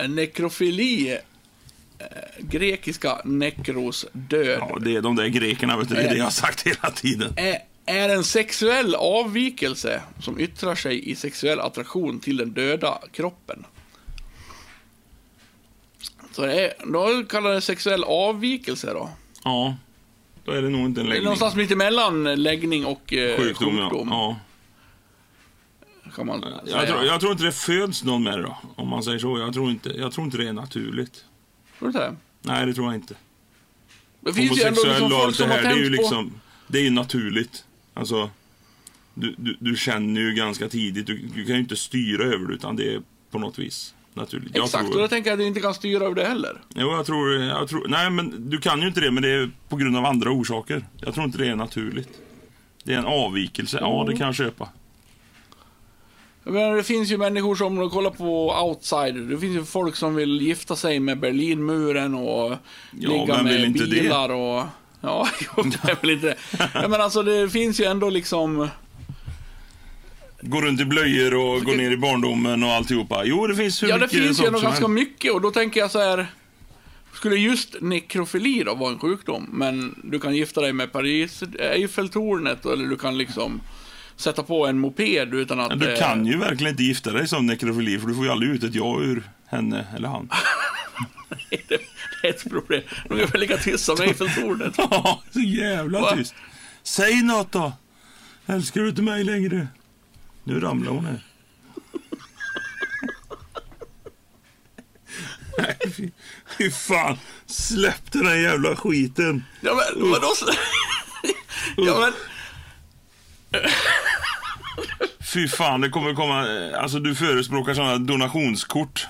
B: Nekrofili, eh, grekiska nekros, död,
A: Ja, det är de där grekerna, vet du. Det är det jag har sagt hela tiden.
B: är, är en sexuell avvikelse som yttrar sig i sexuell attraktion till den döda kroppen. Så det är, då kallar det sexuell avvikelse då.
A: Ja, då är det nog inte en läggning.
B: någonstans mitt emellan läggning och eh,
A: Sjukdom,
B: sjukdom.
A: ja.
B: Kan man säga.
A: Jag, tror, jag tror inte det föds någon med det då, om man säger så. Jag tror inte, jag tror inte det är naturligt.
B: Tror du inte?
A: Nej, det tror jag inte.
B: Det finns ju ändå liksom folk
A: allt det
B: som har
A: här, det är ju
B: tänt på...
A: liksom, det är ju naturligt. Alltså, du, du, du känner ju ganska tidigt, du, du kan ju inte styra över det, utan det är på något vis naturligt.
B: Exakt, och
A: tror,
B: då tänker jag att du inte kan styra över det heller.
A: Jo, jag tror, jag tror, nej men du kan ju inte det, men det är på grund av andra orsaker. Jag tror inte det är naturligt. Det är en avvikelse, ja det kan jag köpa.
B: Menar, det finns ju människor som, om kollar på outsider, det finns ju folk som vill gifta sig med Berlinmuren och ligga
A: vem
B: med
A: inte det?
B: bilar och... Ja, [LAUGHS] jo, det är väl inte det. [LAUGHS] Ja, men alltså det finns ju ändå liksom...
A: Gå runt i blöjor och gå ner i barndomen och alltihopa. Jo, det finns hur
B: Ja, det
A: mycket
B: finns ju
A: sånt
B: ändå
A: som
B: ganska
A: helst.
B: mycket och då tänker jag så här... Skulle just nekrofili då vara en sjukdom, men du kan gifta dig med Paris, Eiffeltornet eller du kan liksom sätta på en moped utan att...
A: Men du
B: eh,
A: kan ju verkligen inte gifta dig som nekrofili, för du får ju aldrig ut ett ja ur henne eller han. [LAUGHS]
B: det är ett problem. De är väl lika tysta som Eiffeltornet. [LAUGHS]
A: Ja, så jävla
B: Va?
A: tyst. Säg något då! Älskar du inte mig längre? Nu ramlar hon här. Nej, fy, fy fan. Släpp den här jävla skiten.
B: Ja men vadå? ja men...
A: Fy fan, det kommer komma... Alltså, du förespråkar sådana donationskort.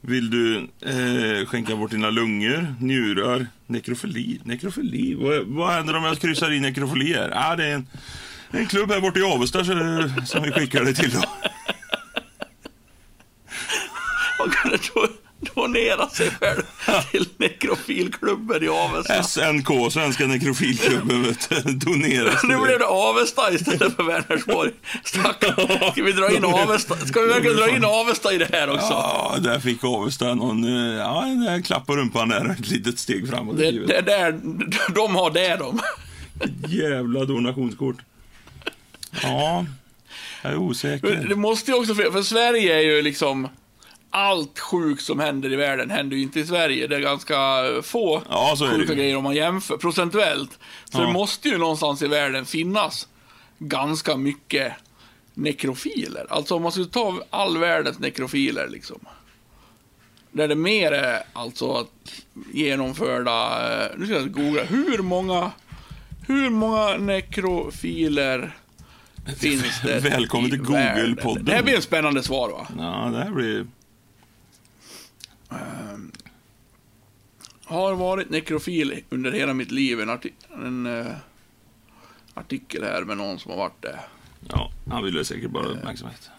A: Vill du eh, skänka bort dina lungor, njurar, nekrofili? Nekrofili? Vad, vad händer om jag kryssar i nekrofili här? Ah, det är en, en klubb här borta i Avesta som vi skickar det till. Då.
B: Man kunde do, donera sig själv till nekrofilklubben i Avesta.
A: SNK, Svenska Nekrofilklubben, vet du, doneras.
B: Nu blev det Avesta istället för Vänersborg. Stackarn. Ska vi dra in Avesta? Ska vi verkligen dra in Avesta i det här också?
A: Ja, där fick Avesta någon... eh, Ja, en klapp på rumpan där. Ett litet steg framåt
B: Det, det är där, de har det de.
A: Jävla donationskort. Ja, jag är osäker.
B: Det måste ju också, för Sverige är ju liksom, allt sjukt som händer i världen händer ju inte i Sverige. Det är ganska få
A: Ja, så
B: sjuka
A: ju.
B: grejer om man jämför procentuellt. Så
A: Ja.
B: det måste ju någonstans i världen finnas ganska mycket nekrofiler. Alltså om man skulle ta all världens nekrofiler liksom. Där det mer är alltså att genomförda, eh, nu ska jag googla, hur många, hur många nekrofiler finns det
A: Välkommen till? Google-podden.
B: Det här blir en spännande svar va?
A: Ja, det här blir...
B: Har varit nekrofil under hela mitt liv. En, arti en eh, artikel här med någon som har varit det.
A: Ja, han ville säkert bara ha uppmärksamhet.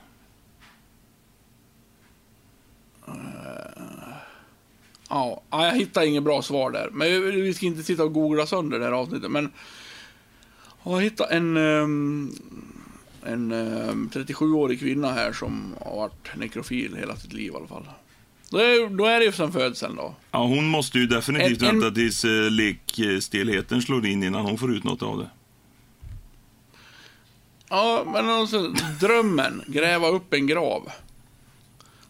B: Ja, ja, jag hittar inget bra svar där. Men vi- ska inte sitta och googla sönder det här avsnittet. Men jag hittat en, ehm, en ehm, 37-årig kvinna här som har varit nekrofil hela sitt liv i alla fall. Då är, då är det ju sedan födseln då.
A: Ja, hon måste ju definitivt
B: En- en-
A: vänta tills eh, lekstelheten slår in innan hon får ut något av det.
B: Ja, men alltså, drömmen, gräva upp en grav.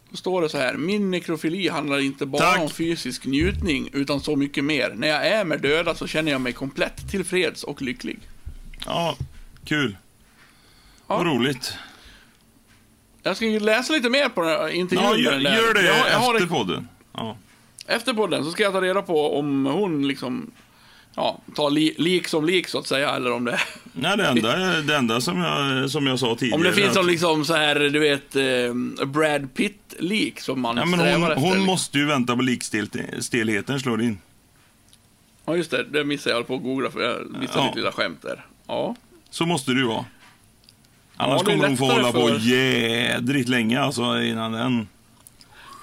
B: Då står det så här, min nekrofili handlar inte bara
A: Tack.
B: om fysisk njutning, utan så mycket mer. När jag är med döda så känner jag mig komplett tillfreds och lycklig.
A: Ja, kul.
B: Ja.
A: Vad roligt.
B: Jag ska läsa lite mer på den här intervjun.
A: Ja, gör, gör det
B: Jag jag
A: efter podden. Ja.
B: Efter podden så ska jag ta reda på om hon liksom, ja, tar li, lik som lik så att säga, eller om det,
A: Nej, det enda, det enda som, jag, som jag sa tidigare...
B: om det finns någon liksom så här, du vet, eh, Brad Pitt-lik som man
A: Ja, men hon,
B: efter.
A: hon
B: liksom.
A: måste ju vänta på likstelheten slår in.
B: Ja, just det. Det missade jag på att googla för jag missade
A: Ja.
B: ditt lilla skämt där. Ja.
A: Så måste ju vara. Annars kommer hon få hålla på
B: för-
A: jädrigt länge alltså innan den...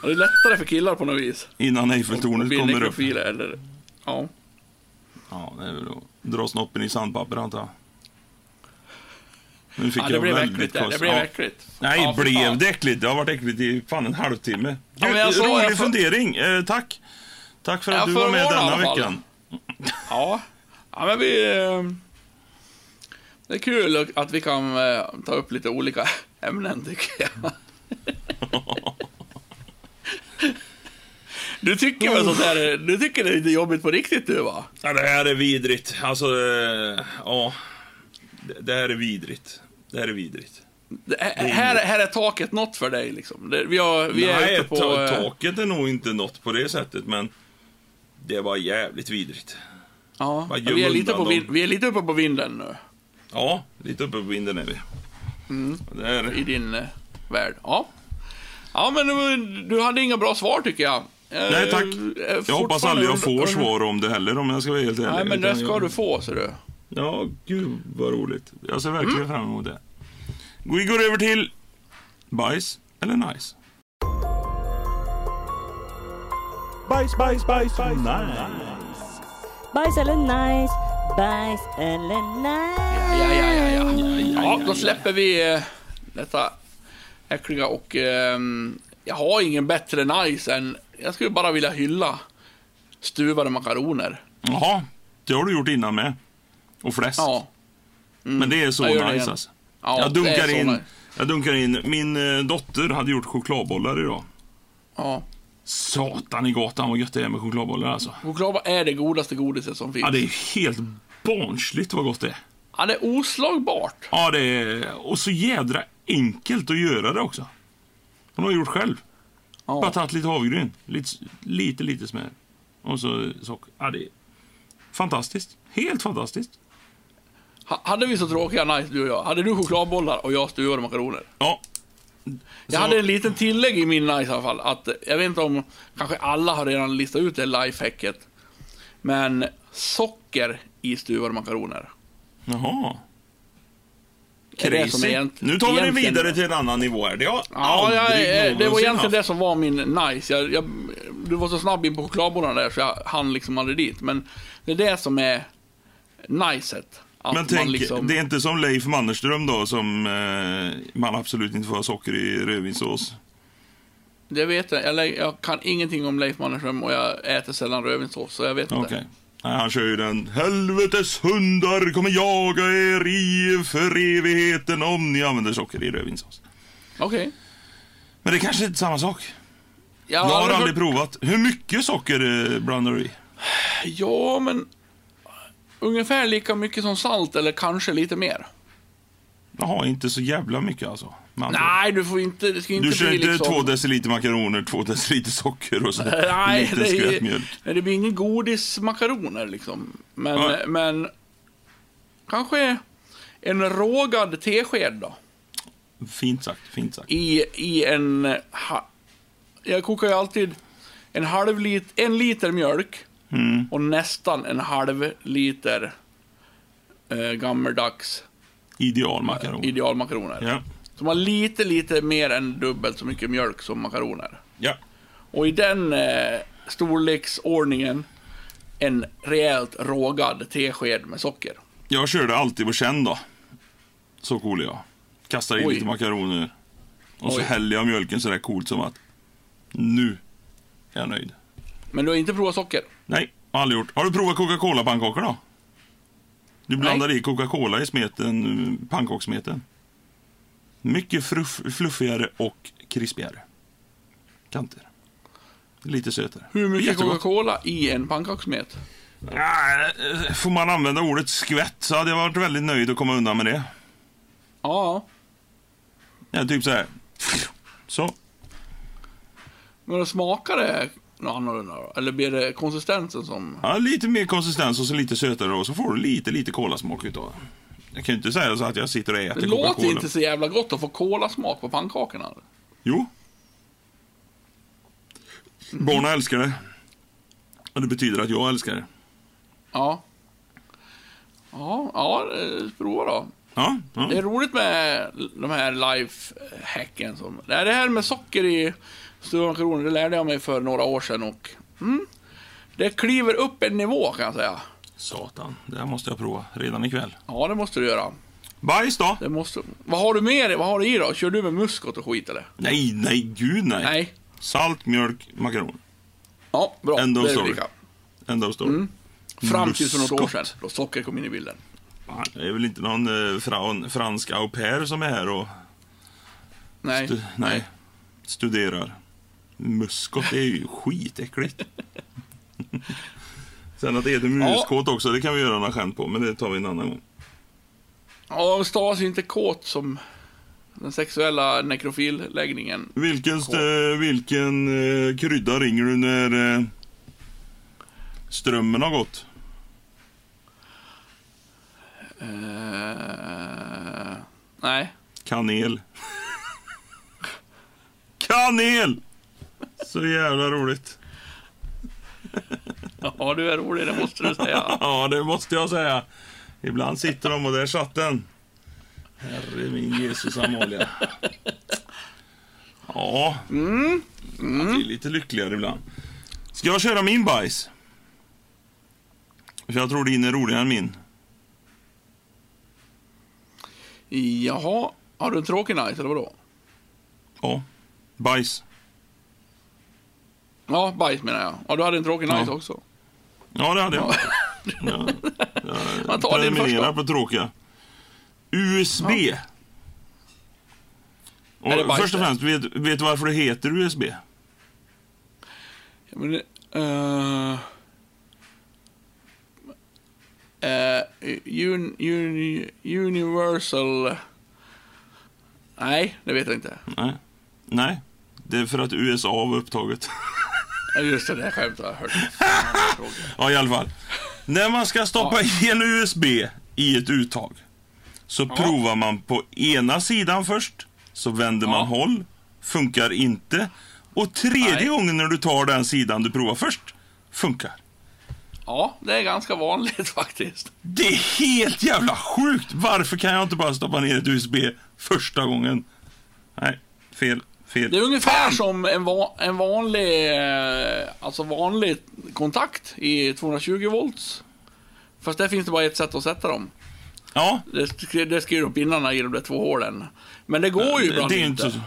B: Ja, Det är lättare för killar på något vis.
A: Innan Eiffeltornet kommer upp.
B: eller... Ja.
A: Ja, det är väl att dra snoppen i sandpapper antar jag. Nu fick
B: Ja, det
A: jag
B: blev äckligt. Det, det blev
A: Ja.
B: äckligt.
A: Nej,
B: Ja, för
A: blev
B: fan.
A: det äckligt? Det har varit äckligt i fan en halvtimme.
B: Ja,
A: Gud,
B: jag sa-
A: rolig
B: sa-
A: fundering. Eh, tack. Tack för att du var med denna veckan.
B: Ja. ja, men vi... eh, Det är kul att vi kan eh, ta upp lite olika [LAUGHS] ämnen, tycker jag. [LAUGHS] Du tycker väl sånt där, du tycker det är lite jobbigt på riktigt du va?
A: Ja, det här är vidrigt. Alltså, eh, ja. Det, här är vidrigt. Det här är vidrigt.
B: Det, här, här är taket något för dig liksom. Det, vi har, vi är
A: Nej,
B: ute på... eh,
A: taket är nog inte något på det sättet, men det var jävligt vidrigt.
B: Ja, vi, är lite på
A: dem.
B: vi är lite uppe på vinden nu,
A: Ja, lite uppe på vinden är vi.
B: Mm.
A: Det är,
B: i din eh, värld. Ja. Ja, men du, du hade inga bra svar tycker jag. Eh,
A: Nej, tack.
B: eh,
A: Jag hoppas aldrig jag får svar om det heller, om jag ska vara helt ärlig.
B: Nej, men det ska
A: jag-
B: du få, ser du.
A: Ja, gud vad roligt. Jag ser verkligen
B: Mm.
A: fram emot det. Vi går över till bajs eller nice.
C: Bajs, bajs, bajs, nice.
D: Bajs eller nice, bajs eller nice.
B: Ja, ja, ja, ja. Ja, då släpper vi eh, detta äckliga och ehm, jag har ingen bättre nice än, jag skulle bara vilja hylla stuvade makaroner.
A: Jaha, det har du gjort innan med. Och fläsk.
B: Ja.
A: Men det är så nice
B: igen.
A: alltså.
B: Ja,
A: jag, dunkar in,
B: nice.
A: jag dunkar in, min eh, dotter hade gjort chokladbollar idag.
B: Ja.
A: Satan i gatan vad gött det är med chokladbollar alltså.
B: Chokladbollar är det godaste godiset som finns.
A: Ja, det är helt barnsligt vad gott det är.
B: Ja, det är oslagbart.
A: Ja, det är... Och så jädra enkelt att göra det också. Hon har gjort själv. Bara
B: Ja.
A: tagit lite havregryn, lite, lite, lite smör. Och så socker. Ja, det är fantastiskt. Helt fantastiskt.
B: Ha- Hade vi så tråkiga nice, du och jag? Hade du chokladbollar och jag stuvade makaroner?
A: Ja.
B: Jag
A: Så-
B: hade en liten tillägg i min nice i alla fall. Att, jag vet inte om kanske alla har redan listat ut det lifehacket. Men socker i stuvade makaroner.
A: Jaha. Crazy.
B: egent-
A: Nu tar vi det vidare till en annan nivå här. Det har
B: Ja, jag, det var egentligen
A: haft.
B: det som var min nice. Jag, jag, du var så snabb in på chokladbollarna där så jag hann liksom aldrig dit. Men det är det som är niceet.
A: Men tänk,
B: liksom,
A: det är inte som Leif Mannerström då som eh, man absolut inte får ha socker i rödvinssås.
B: det vet jag. jag. Jag kan ingenting om Leif Mannerström och jag äter sällan rödvinssås, så jag vet
A: Okej.
B: inte.
A: Nej, han kör ju den Helvetes hundar kommer jaga er i för evigheten om ni använder socker i rödvinssås.
B: Okej.
A: Men det kanske inte är samma sak.
B: Jag
A: Jag har
B: aldrig
A: provat. Hur mycket socker eh, blandar du i?
B: Ja, men ungefär lika mycket som salt eller kanske lite mer.
A: Jaha, inte så jävla mycket alltså.
B: Nej, du får inte, det ska inte
A: Du kör inte
B: liksom...
A: två deciliter makaroner, två deciliter socker och så
B: Nej,
A: liten
B: det,
A: skvätt mjölk.
B: nej, det blir ingen godismakaroner liksom. Men,
A: Nej.
B: men kanske en rågad tesked då.
A: Fint sagt, fint sagt.
B: I, i en... Ha, jag kokar ju alltid en halv lit, en liter mjölk
A: Mm.
B: och nästan en halv liter eh, gammeldags
A: Idealmakaron.
B: idealmakaroner.
A: Ja.
B: Som har lite, lite mer än dubbelt så mycket mjölk som makaroner.
A: ja.
B: Och i den eh, storleksordningen en rejält rågad tesked med socker.
A: Jag körde alltid på känn då. Så cool jag. Kastar in
B: Oj.
A: lite makaroner. Och så
B: Oj.
A: häller jag mjölken sådär coolt som att nu är jag nöjd.
B: Men du har inte provat socker?
A: Nej, aldrig gjort. Har du provat Coca-Cola-pannkakor då? Du blandar i Coca-Cola i smeten, eh, pannkakssmeten. Mycket fruff, fluffigare och krispigare. Kanter. Lite sötare.
B: Hur mycket
A: Jättegott.
B: Coca-Cola i en pannkakssmet?
A: Ja, eh, får man använda ordet skvätt så hade jag varit väldigt nöjd att komma undan med det.
B: Ja,
A: Ja, typ så här. Så.
B: men då smakar det något annorlunda då? Eller blir det konsistensen som...
A: Ja, lite mer konsistens och så lite sötare och så får du lite, lite kolasmak utav det. Jag kan ju inte säga så att jag sitter och äter
B: Det låter inte så jävla gott att få kolasmak på pannkakorna.
A: Jo. Barnen älskar det. Och det betyder att jag älskar det.
B: Ja. Ja, ja, eh, prova då.
A: Ja, ja.
B: Det är roligt med de här life-hacken. Som, det det här med socker i stuvade makaroner, det lärde jag mig för några år sedan och mm, det kliver upp en nivå kan jag säga.
A: Satan, det här måste jag prova redan ikväll.
B: Ja, det måste du göra.
A: Bajs då?
B: Det måste... Vad har du med dig? Vad har du i då? Kör du med muskot och skit eller?
A: Nej, nej, gud nej.
B: Nej.
A: Salt, mjölk, makaroner.
B: Ja, bra.
A: End of story. End of story.
B: Fram till för något år sedan, då socker kom in i bilden.
A: Det är väl inte någon eh, fra, fransk au pair som är här och
B: Nej.
A: stu, nej, studerar. Muskot är ju skitäckligt. [LAUGHS] Sen att det heter muskot också, det kan vi göra några skämt på, men det tar vi en annan gång.
B: Ja, stavas ju inte kåt som den sexuella nekrofilläggningen.
A: Vilken, vilken eh, krydda ringer du när eh, strömmen har gått?
B: Eh, nej.
A: Kanel. [LAUGHS] Kanel! Så jävla roligt.
B: Ja, du är rolig, det måste du säga.
A: Ja, det måste jag säga. Ibland sitter de och där satt den. Herre min Jesus Amalia. Ja,
B: Mm.
A: man blir lite lyckligare ibland. Ska jag köra min bajs? För jag tror din är roligare än min.
B: Jaha, har du en tråkig night eller vadå?
A: Ja, bajs.
B: Ja, bajs menar jag. Ja, du hade en tråkig night också.
A: Ja, det hade jag. Ja,
B: Man tar din första.
A: på tråkiga. USB. Och
B: det
A: först och
B: det?
A: främst, vet, vet du varför det heter USB?
B: Ja, Men, uh, un, un, universal... Nej, det vet jag inte.
A: Nej. Nej, det är för att USA var upptaget. [LAUGHS]
B: Ja, Just det, det skämtet har jag hört. [LAUGHS]
A: ja, i alla fall. När man ska stoppa i en USB i ett uttag så provar man på ena sidan först, så vänder man
B: Ja.
A: håll, funkar inte. Och tredje
B: Nej.
A: gången när du tar den sidan du provar först, funkar.
B: Ja, det är ganska vanligt [LAUGHS] faktiskt.
A: Det är helt jävla sjukt! Varför kan jag inte bara stoppa ner ett USB första gången? Nej, fel, fel.
B: Det är ungefär som en, va en vanlig, eh, alltså vanlig kontakt i 220 volts. Fast där finns det bara ett sätt att sätta dem.
A: Ja,
B: Det, det skriver upp pinnarna i de där två hålen. Men det går ju
A: det,
B: ibland
A: det är
B: inte.
A: inte.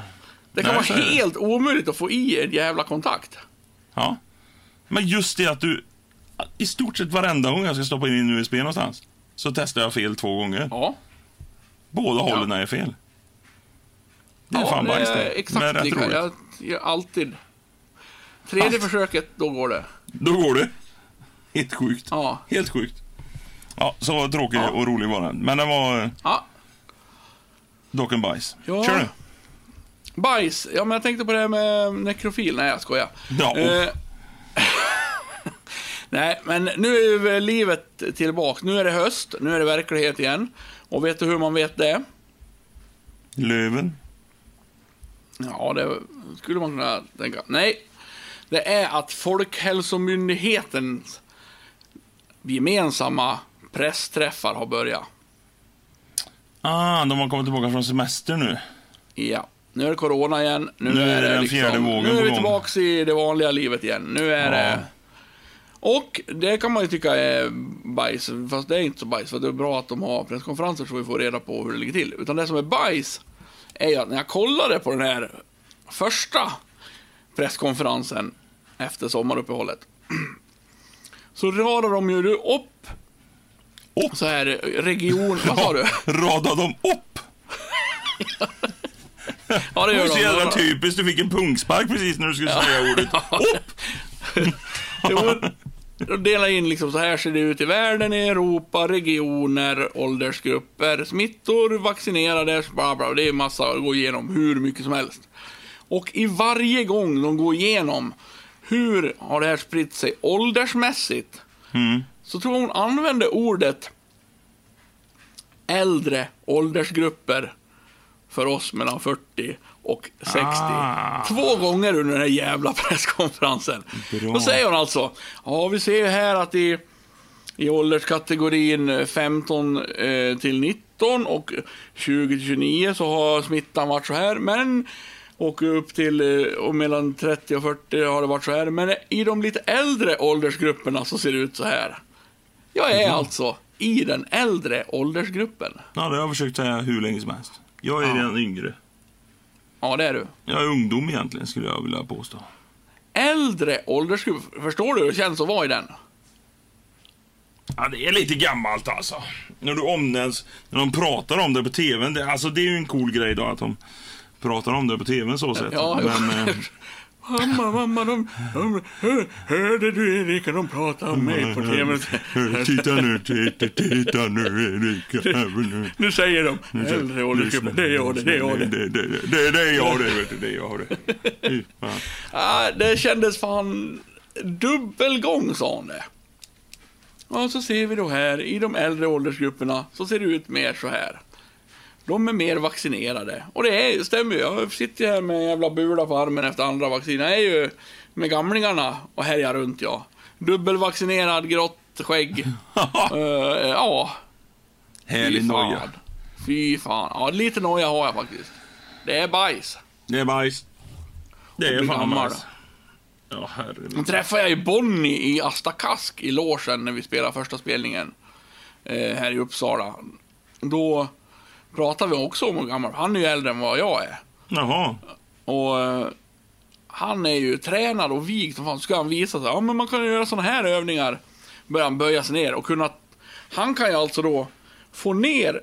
B: Det kan
A: Nej,
B: vara
A: det.
B: helt omöjligt att få i en jävla kontakt.
A: Ja. Men just det att du... I stort sett varenda gång jag ska stoppa in en USB någonstans så testar jag fel två gånger.
B: Ja,
A: Båda hållen är fel. Det är
B: ja
A: fan bajs det.
B: exakt
A: Men rätt
B: lika.
A: roligt.
B: Jag gör alltid. Tredje
A: Fast-
B: försöket, då går det.
A: Då går det. Helt sjukt.
B: Ja.
A: Helt sjukt. Ja, så tråkig
B: Ja.
A: och rolig var den. Men den var eh,
B: Ja,
A: dock en bajs.
B: Ja.
A: Kör nu.
B: bajs. Ja, men jag tänkte på det här med nekrofil. Nej, jag skojar.
A: Ja,
B: Eh, [LAUGHS] Nej, men nu är livet tillbaka. Nu är det höst, nu är det verklighet igen. Och vet du hur man vet det?
A: Löven.
B: Ja, det skulle man kunna tänka. Nej, det är att Folkhälsomyndighetens gemensamma pressträffar har börjat.
A: Ah, de har kommit tillbaka från semester nu.
B: Ja, nu är det corona igen. Nu,
A: Nu är det den
B: liksom,
A: fjärde vågen
B: Nu är vi tillbaka i det vanliga livet igen. Nu är
A: Ja.
B: det... Och det kan man ju tycka är bajs, fast det är inte så bajs. För det är bra att de har presskonferenser så vi får reda på hur det ligger till. Utan det som är bajs är att när jag kollade på den här första presskonferensen efter sommaruppehållet. [CLEARS THROAT] Så radar de ju upp
A: Upp.
B: så här region... Vad sa du? [LAUGHS]
A: Radar de upp? [LAUGHS]
B: Ja, det
A: Det
B: gör
A: var så jävla
B: de.
A: typiskt. Du fick en punkspark precis när du skulle säga ordet [LAUGHS] upp.
B: Jo, de delar in liksom så här ser det ut i världen, i Europa, regioner, åldersgrupper, smittor, vaccinerade, bla bla. Det är massa att gå igenom, hur mycket som helst. Och i varje gång de går igenom hur har det här spritt sig åldersmässigt, så tror jag hon använde ordet äldre åldersgrupper för oss mellan 40 och 60.
A: Ah.
B: Två gånger under den här jävla [LAUGHS] presskonferensen.
A: Bra.
B: Då säger hon alltså, ja vi ser ju här att i, i ålderskategorin 15 eh, till 19 och 20 till 29 så har smittan varit så här, men och upp till eh, och mellan 30 och 40 har det varit så här, men i de lite äldre åldersgrupperna så ser det ut så här. Jag är alltså i den äldre åldersgruppen.
A: Ja, det har jag försökt säga hur länge som helst. Jag är
B: Ja.
A: den yngre.
B: Ja, det är du.
A: Jag är ungdom egentligen, skulle jag vilja påstå.
B: Äldre åldersgrupp. Förstår du hur det känns att vara i den?
A: Ja, det är lite gammalt alltså. När du omnämns, när de pratar om det på tvn. Det, alltså det är ju en cool grej då att de pratar om det på tvn så sätt.
B: Ja,
A: Men, eh, [LAUGHS]
B: Mamma, mamma, de, de, hör, hörde du Erika, de pratade om mig på TV.
A: titta nu, titta, titta nu Erika. Nu.
B: Nu säger de, äldre åldersgruppen, det är jag det, det är jag det.
A: Det, det, det, det är jag det, vet du. Det är jag det.
B: Ah, det kändes fan dubbelgång, sa hon det. Och så ser vi då här, i de äldre åldersgrupperna, så ser det ut mer så här. De är mer vaccinerade. Och det är, stämmer ju. Jag sitter här med en jävla bula på armen efter andra vaccin. Jag är ju med gamlingarna och härjar runt, ja. Dubbelvaccinerad, grått skägg. [LAUGHS] Eh, ja,
A: Härlig noja.
B: Fy fan. Ja, lite noja har jag faktiskt. Det är bajs.
A: Det är bajs. Det är fan bajs. Ja, herregud.
B: Då träffade jag ju Bonnie i Asta Kask i logen när vi spelade första spelningen eh, här i Uppsala. Då pratade vi också om hur gammal, han är ju äldre än vad jag är.
A: Jaha.
B: Och eh, han är ju tränad och vigd som fan. Så ska han visa sig, ja men man kan ju göra såna här övningar. Börjar han böja sig ner och kunna, han kan ju alltså då få ner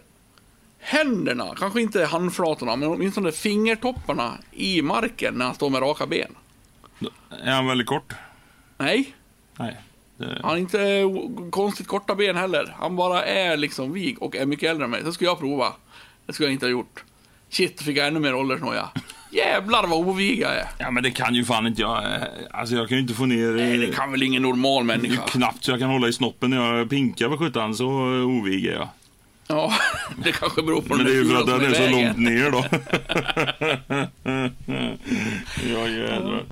B: händerna, kanske inte handflatorna, men åtminstone fingertopparna i marken när han står med raka ben.
A: Är han väldigt kort?
B: Nej,
A: Nej. Det...
B: Han har inte eh, konstigt korta ben heller. Han bara är liksom vig och är mycket äldre än mig. Så ska jag prova. Det skulle jag inte ha gjort. Shit, fick jag ännu mer åldersnoja. [LAUGHS] Jävlar vad ovig jag är.
A: Ja, men det kan ju fan inte jag. Eh, Alltså jag kan ju inte få ner...
B: Nej,
A: eh,
B: det kan väl ingen normal
A: Det är
B: människa?
A: knappt så jag kan hålla i snoppen när jag pinkar för sjutton, så eh, ovig är jag.
B: Ja, [LAUGHS] det kanske beror på
A: Men det är ju för att den
B: som
A: är så långt ner då. [LAUGHS] ja, jädrar.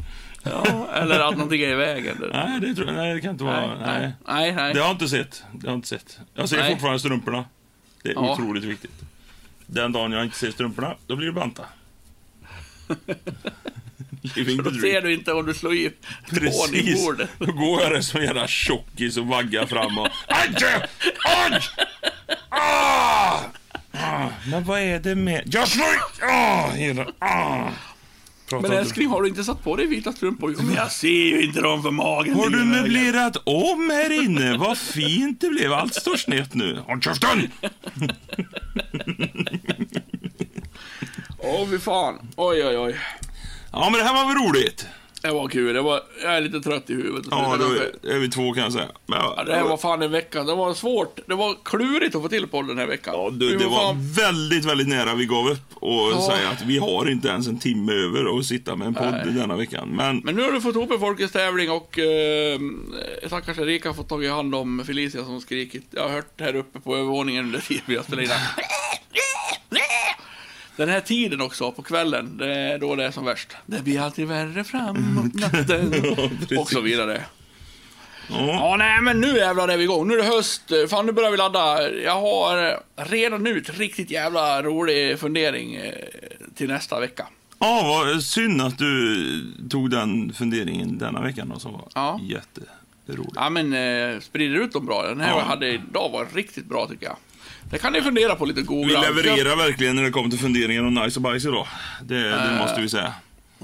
B: Ja, eller att någonting är i vägen.
A: Nej, det tror jag, nej, det kan inte vara.
B: Nej,
A: Nej,
B: nej, nej.
A: Det har jag inte sett. Det har jag inte sett. Jag ser
B: Nej.
A: fortfarande strumporna. Det är
B: Ja.
A: otroligt viktigt. Den dagen jag inte ser strumporna, då blir det banta. Living [LAUGHS]
B: Då ser du inte om du slår i
A: Precis.
B: bordet.
A: Då går jag där som en jävla tjockis och vaggar fram och... Aj! Aj! Ah! Ah! Men vad är det med... Jag slår i... Ah! Hela... Ah! Prata
B: Men älskling, har du inte satt på dig vita strumpor? Jo, men jag ser ju inte dem för magen.
A: Har du möblerat om här inne? Vad fint det blev. Allt står snett nu. Håll käften!
B: Åh, fy fan. Oj, oj, oj.
A: Ja, men det här var väl roligt?
B: Det var kul. Det var, jag är lite trött i huvudet.
A: Ja,
B: Det kanske-
A: är vi två kan jag säga. Men,
B: Ja, det här var fan en vecka. Det var svårt. Det var klurigt att få till på den här veckan.
A: Ja, du, det var
B: fan-
A: väldigt, väldigt nära vi gav upp och
B: Ja.
A: säga att vi har inte ens en timme över att sitta med en podd
B: Nej.
A: denna veckan. Men,
B: Men nu har du fått ihop en folkhetstävling och eh, stackars Erika har fått tag i hand om Felicia som skrikit. Jag har hört här uppe på övervåningen under tiden vi har spelat in. [LAUGHS] Den här tiden också, på kvällen, det är då det är som värst. Det blir alltid värre framåt natten. [LAUGHS]
A: precis.
B: och så vidare.
A: ja,
B: Ja, nej, men nu jävlar är vi igång. Nu är det höst. Fan, nu börjar vi ladda. Jag har redan nu ett riktigt jävla rolig fundering eh, till nästa vecka.
A: ja, vad synd att du tog den funderingen denna veckan och som var
B: Ja.
A: jätterolig.
B: Ja, men eh, sprider ut dem bra. Den här
A: Ja.
B: jag hade idag var riktigt bra tycker jag. Det kan ni fundera på lite och
A: Vi
B: googla.
A: levererar verkligen när det kommer till funderingar om nice och bajs idag. Det, det måste vi säga.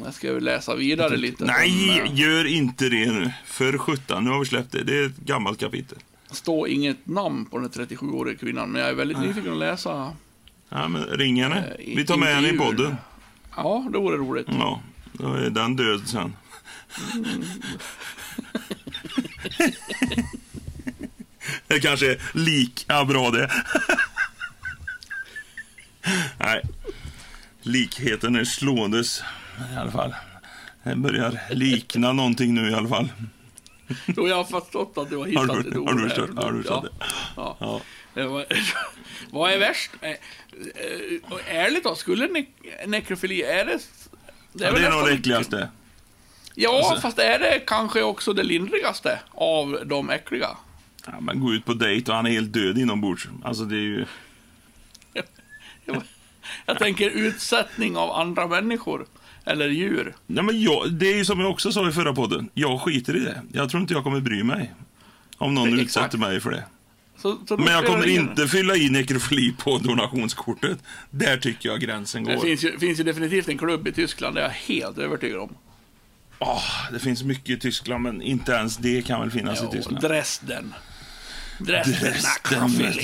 B: Jag ska väl läsa vidare lite.
A: Nej,
B: eh,
A: gör inte det nu. För sjutton, nu har vi släppt det. Det är ett gammalt kapitel.
B: står inget namn på den 37-åriga kvinnan, men jag är väldigt nyfiken att läsa.
A: Ja, men ring henne.
B: Eh,
A: Vi tar med henne i podden.
B: Ja, det vore roligt.
A: Ja, då är den död sen. [LAUGHS] det kanske är lika bra det. Nej, likheten är slåendes i alla fall. Det börjar likna någonting nu i alla fall.
B: Jo, jag har förstått att du har
A: Har
B: hittat
A: du,
B: ett
A: har
B: ord
A: du
B: här.
A: förstått? Har du förstått det?
B: Ja.
A: Ja.
B: Det var- [LAUGHS] Vad är värst? Eh, eh, Ärligt då, skulle ne- nekrofili, är det...
A: Det är,
B: väl
A: nog det äckligaste.
B: Ja,
A: Alltså-
B: fast är det kanske också det lindrigaste av de äckliga?
A: Ja, men gå ut på dejt och han är helt död inombords. Alltså det är ju... [LAUGHS]
B: Jag, tänker utsättning av andra människor. Eller djur.
A: Ja, men jag, det är ju som jag också sa i förra podden. Jag skiter i det. Jag tror inte jag kommer bry mig. Om någon
B: Exakt.
A: utsätter mig för det.
B: Så, så
A: Men jag kommer
B: det
A: inte fylla i nekrofili på donationskortet. Där tycker jag gränsen
B: Det
A: går.
B: finns ju, finns ju definitivt en klubb i Tyskland, det är jag helt övertygad om.
A: Ah, det finns mycket i Tyskland, men inte ens det kan väl finnas i
B: Ja,
A: Tyskland.
B: Dresden. Dresden,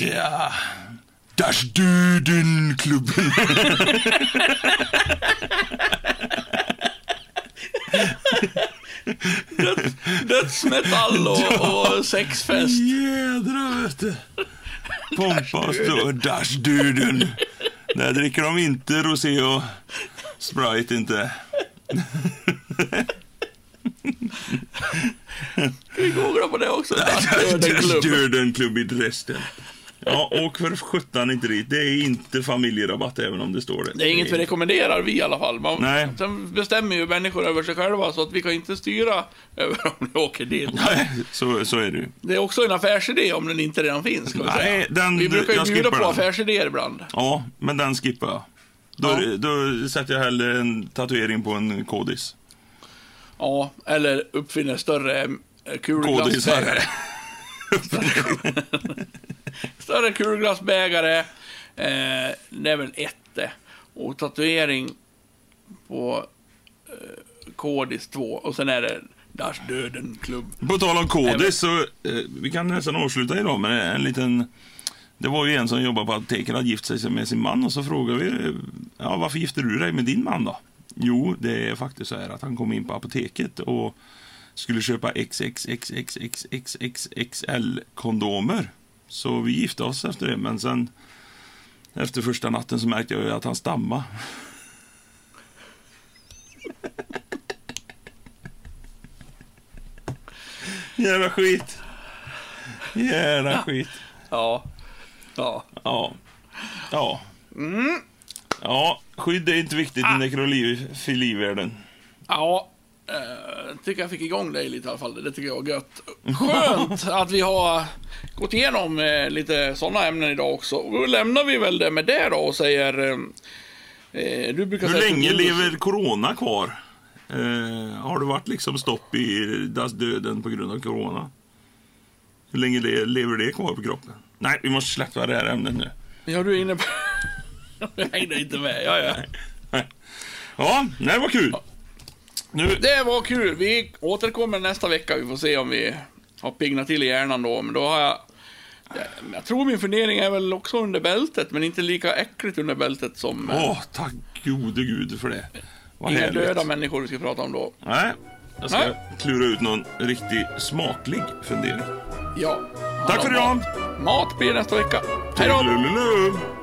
A: jag. Das Döden-klubben.
B: Dödsmetall och, och sexfest.
A: Jädrar, vet du. Pompa och stå. Das Döden. Där dricker de inte rosé och Sprite inte.
B: Vi googlar på det också. Döden-klubb.
A: I Dresden. Ja, åk för sjutton inte dit. Det är inte familjerabatt även om det står det.
B: Det är inget vi rekommenderar vi i alla fall. Man,
A: Nej.
B: Sen bestämmer ju människor över sig själva så att vi kan inte styra [LAUGHS] över om de åker dit.
A: Nej, så, så är det ju.
B: Det är också en affärsidé om den inte redan finns.
A: Nej, den-
B: vi brukar ju bjuda på
A: den.
B: affärsidéer ibland.
A: Ja, men den skippar jag. Då,
B: Ja.
A: då sätter jag hellre en tatuering på en kodis.
B: Ja, eller uppfinner större eh, kulglassbägare. [LAUGHS] Större kulglassbägare. Eh, det är väl ett det. Och tatuering på eh, kodis 2. Och sen är det Dash Döden Klubb.
A: På tal om kodis så, eh, vi kan nästan avsluta idag med en liten... Det var ju en som jobbade på apoteket hade gift sig med sin man och så frågade vi, eh, ja varför gifte du dig med din man då? Jo, det är faktiskt så här att han kom in på apoteket och skulle köpa XXXXXXXL-kondomer. Så vi gifte oss efter det, men sen efter första natten så märkte jag ju att han stammade. [LAUGHS] Jävla skit. Jävla skit.
B: Ja. Ja.
A: Ja. Ja. Ja, skydd är inte viktigt i nekrofilivärlden.
B: Ja. Eh, tycker jag fick igång dig lite i alla fall. Det tycker jag var gött. Skönt [LAUGHS] att vi har gått igenom eh, lite sådana ämnen idag också. Och Då lämnar vi väl det med det då och säger... Eh, du brukar
A: Hur
B: säga
A: länge
B: du-
A: lever corona kvar? Har det varit liksom stopp i döden på grund av corona? Hur länge le- lever det kvar på kroppen? Nej, vi måste släppa det här ämnet nu.
B: Ja, du är inne på... [LAUGHS] jag hängde inte med. Ja, ja.
A: Ja, det var kul. Nu,
B: Det var kul. Vi återkommer nästa vecka. Vi får se om vi har piggnat till i hjärnan då. Men då har jag... Jag tror min fundering är väl också under bältet, men inte lika äckligt under bältet som
A: åh, tack gode gud för det. Vad
B: inga
A: härligt.
B: döda människor vi ska prata om då.
A: Nej, jag ska
B: Nej.
A: klura ut någon riktigt smaklig fundering.
B: Ja.
A: Tack för idag.
B: Mat blir nästa vecka. Hej då!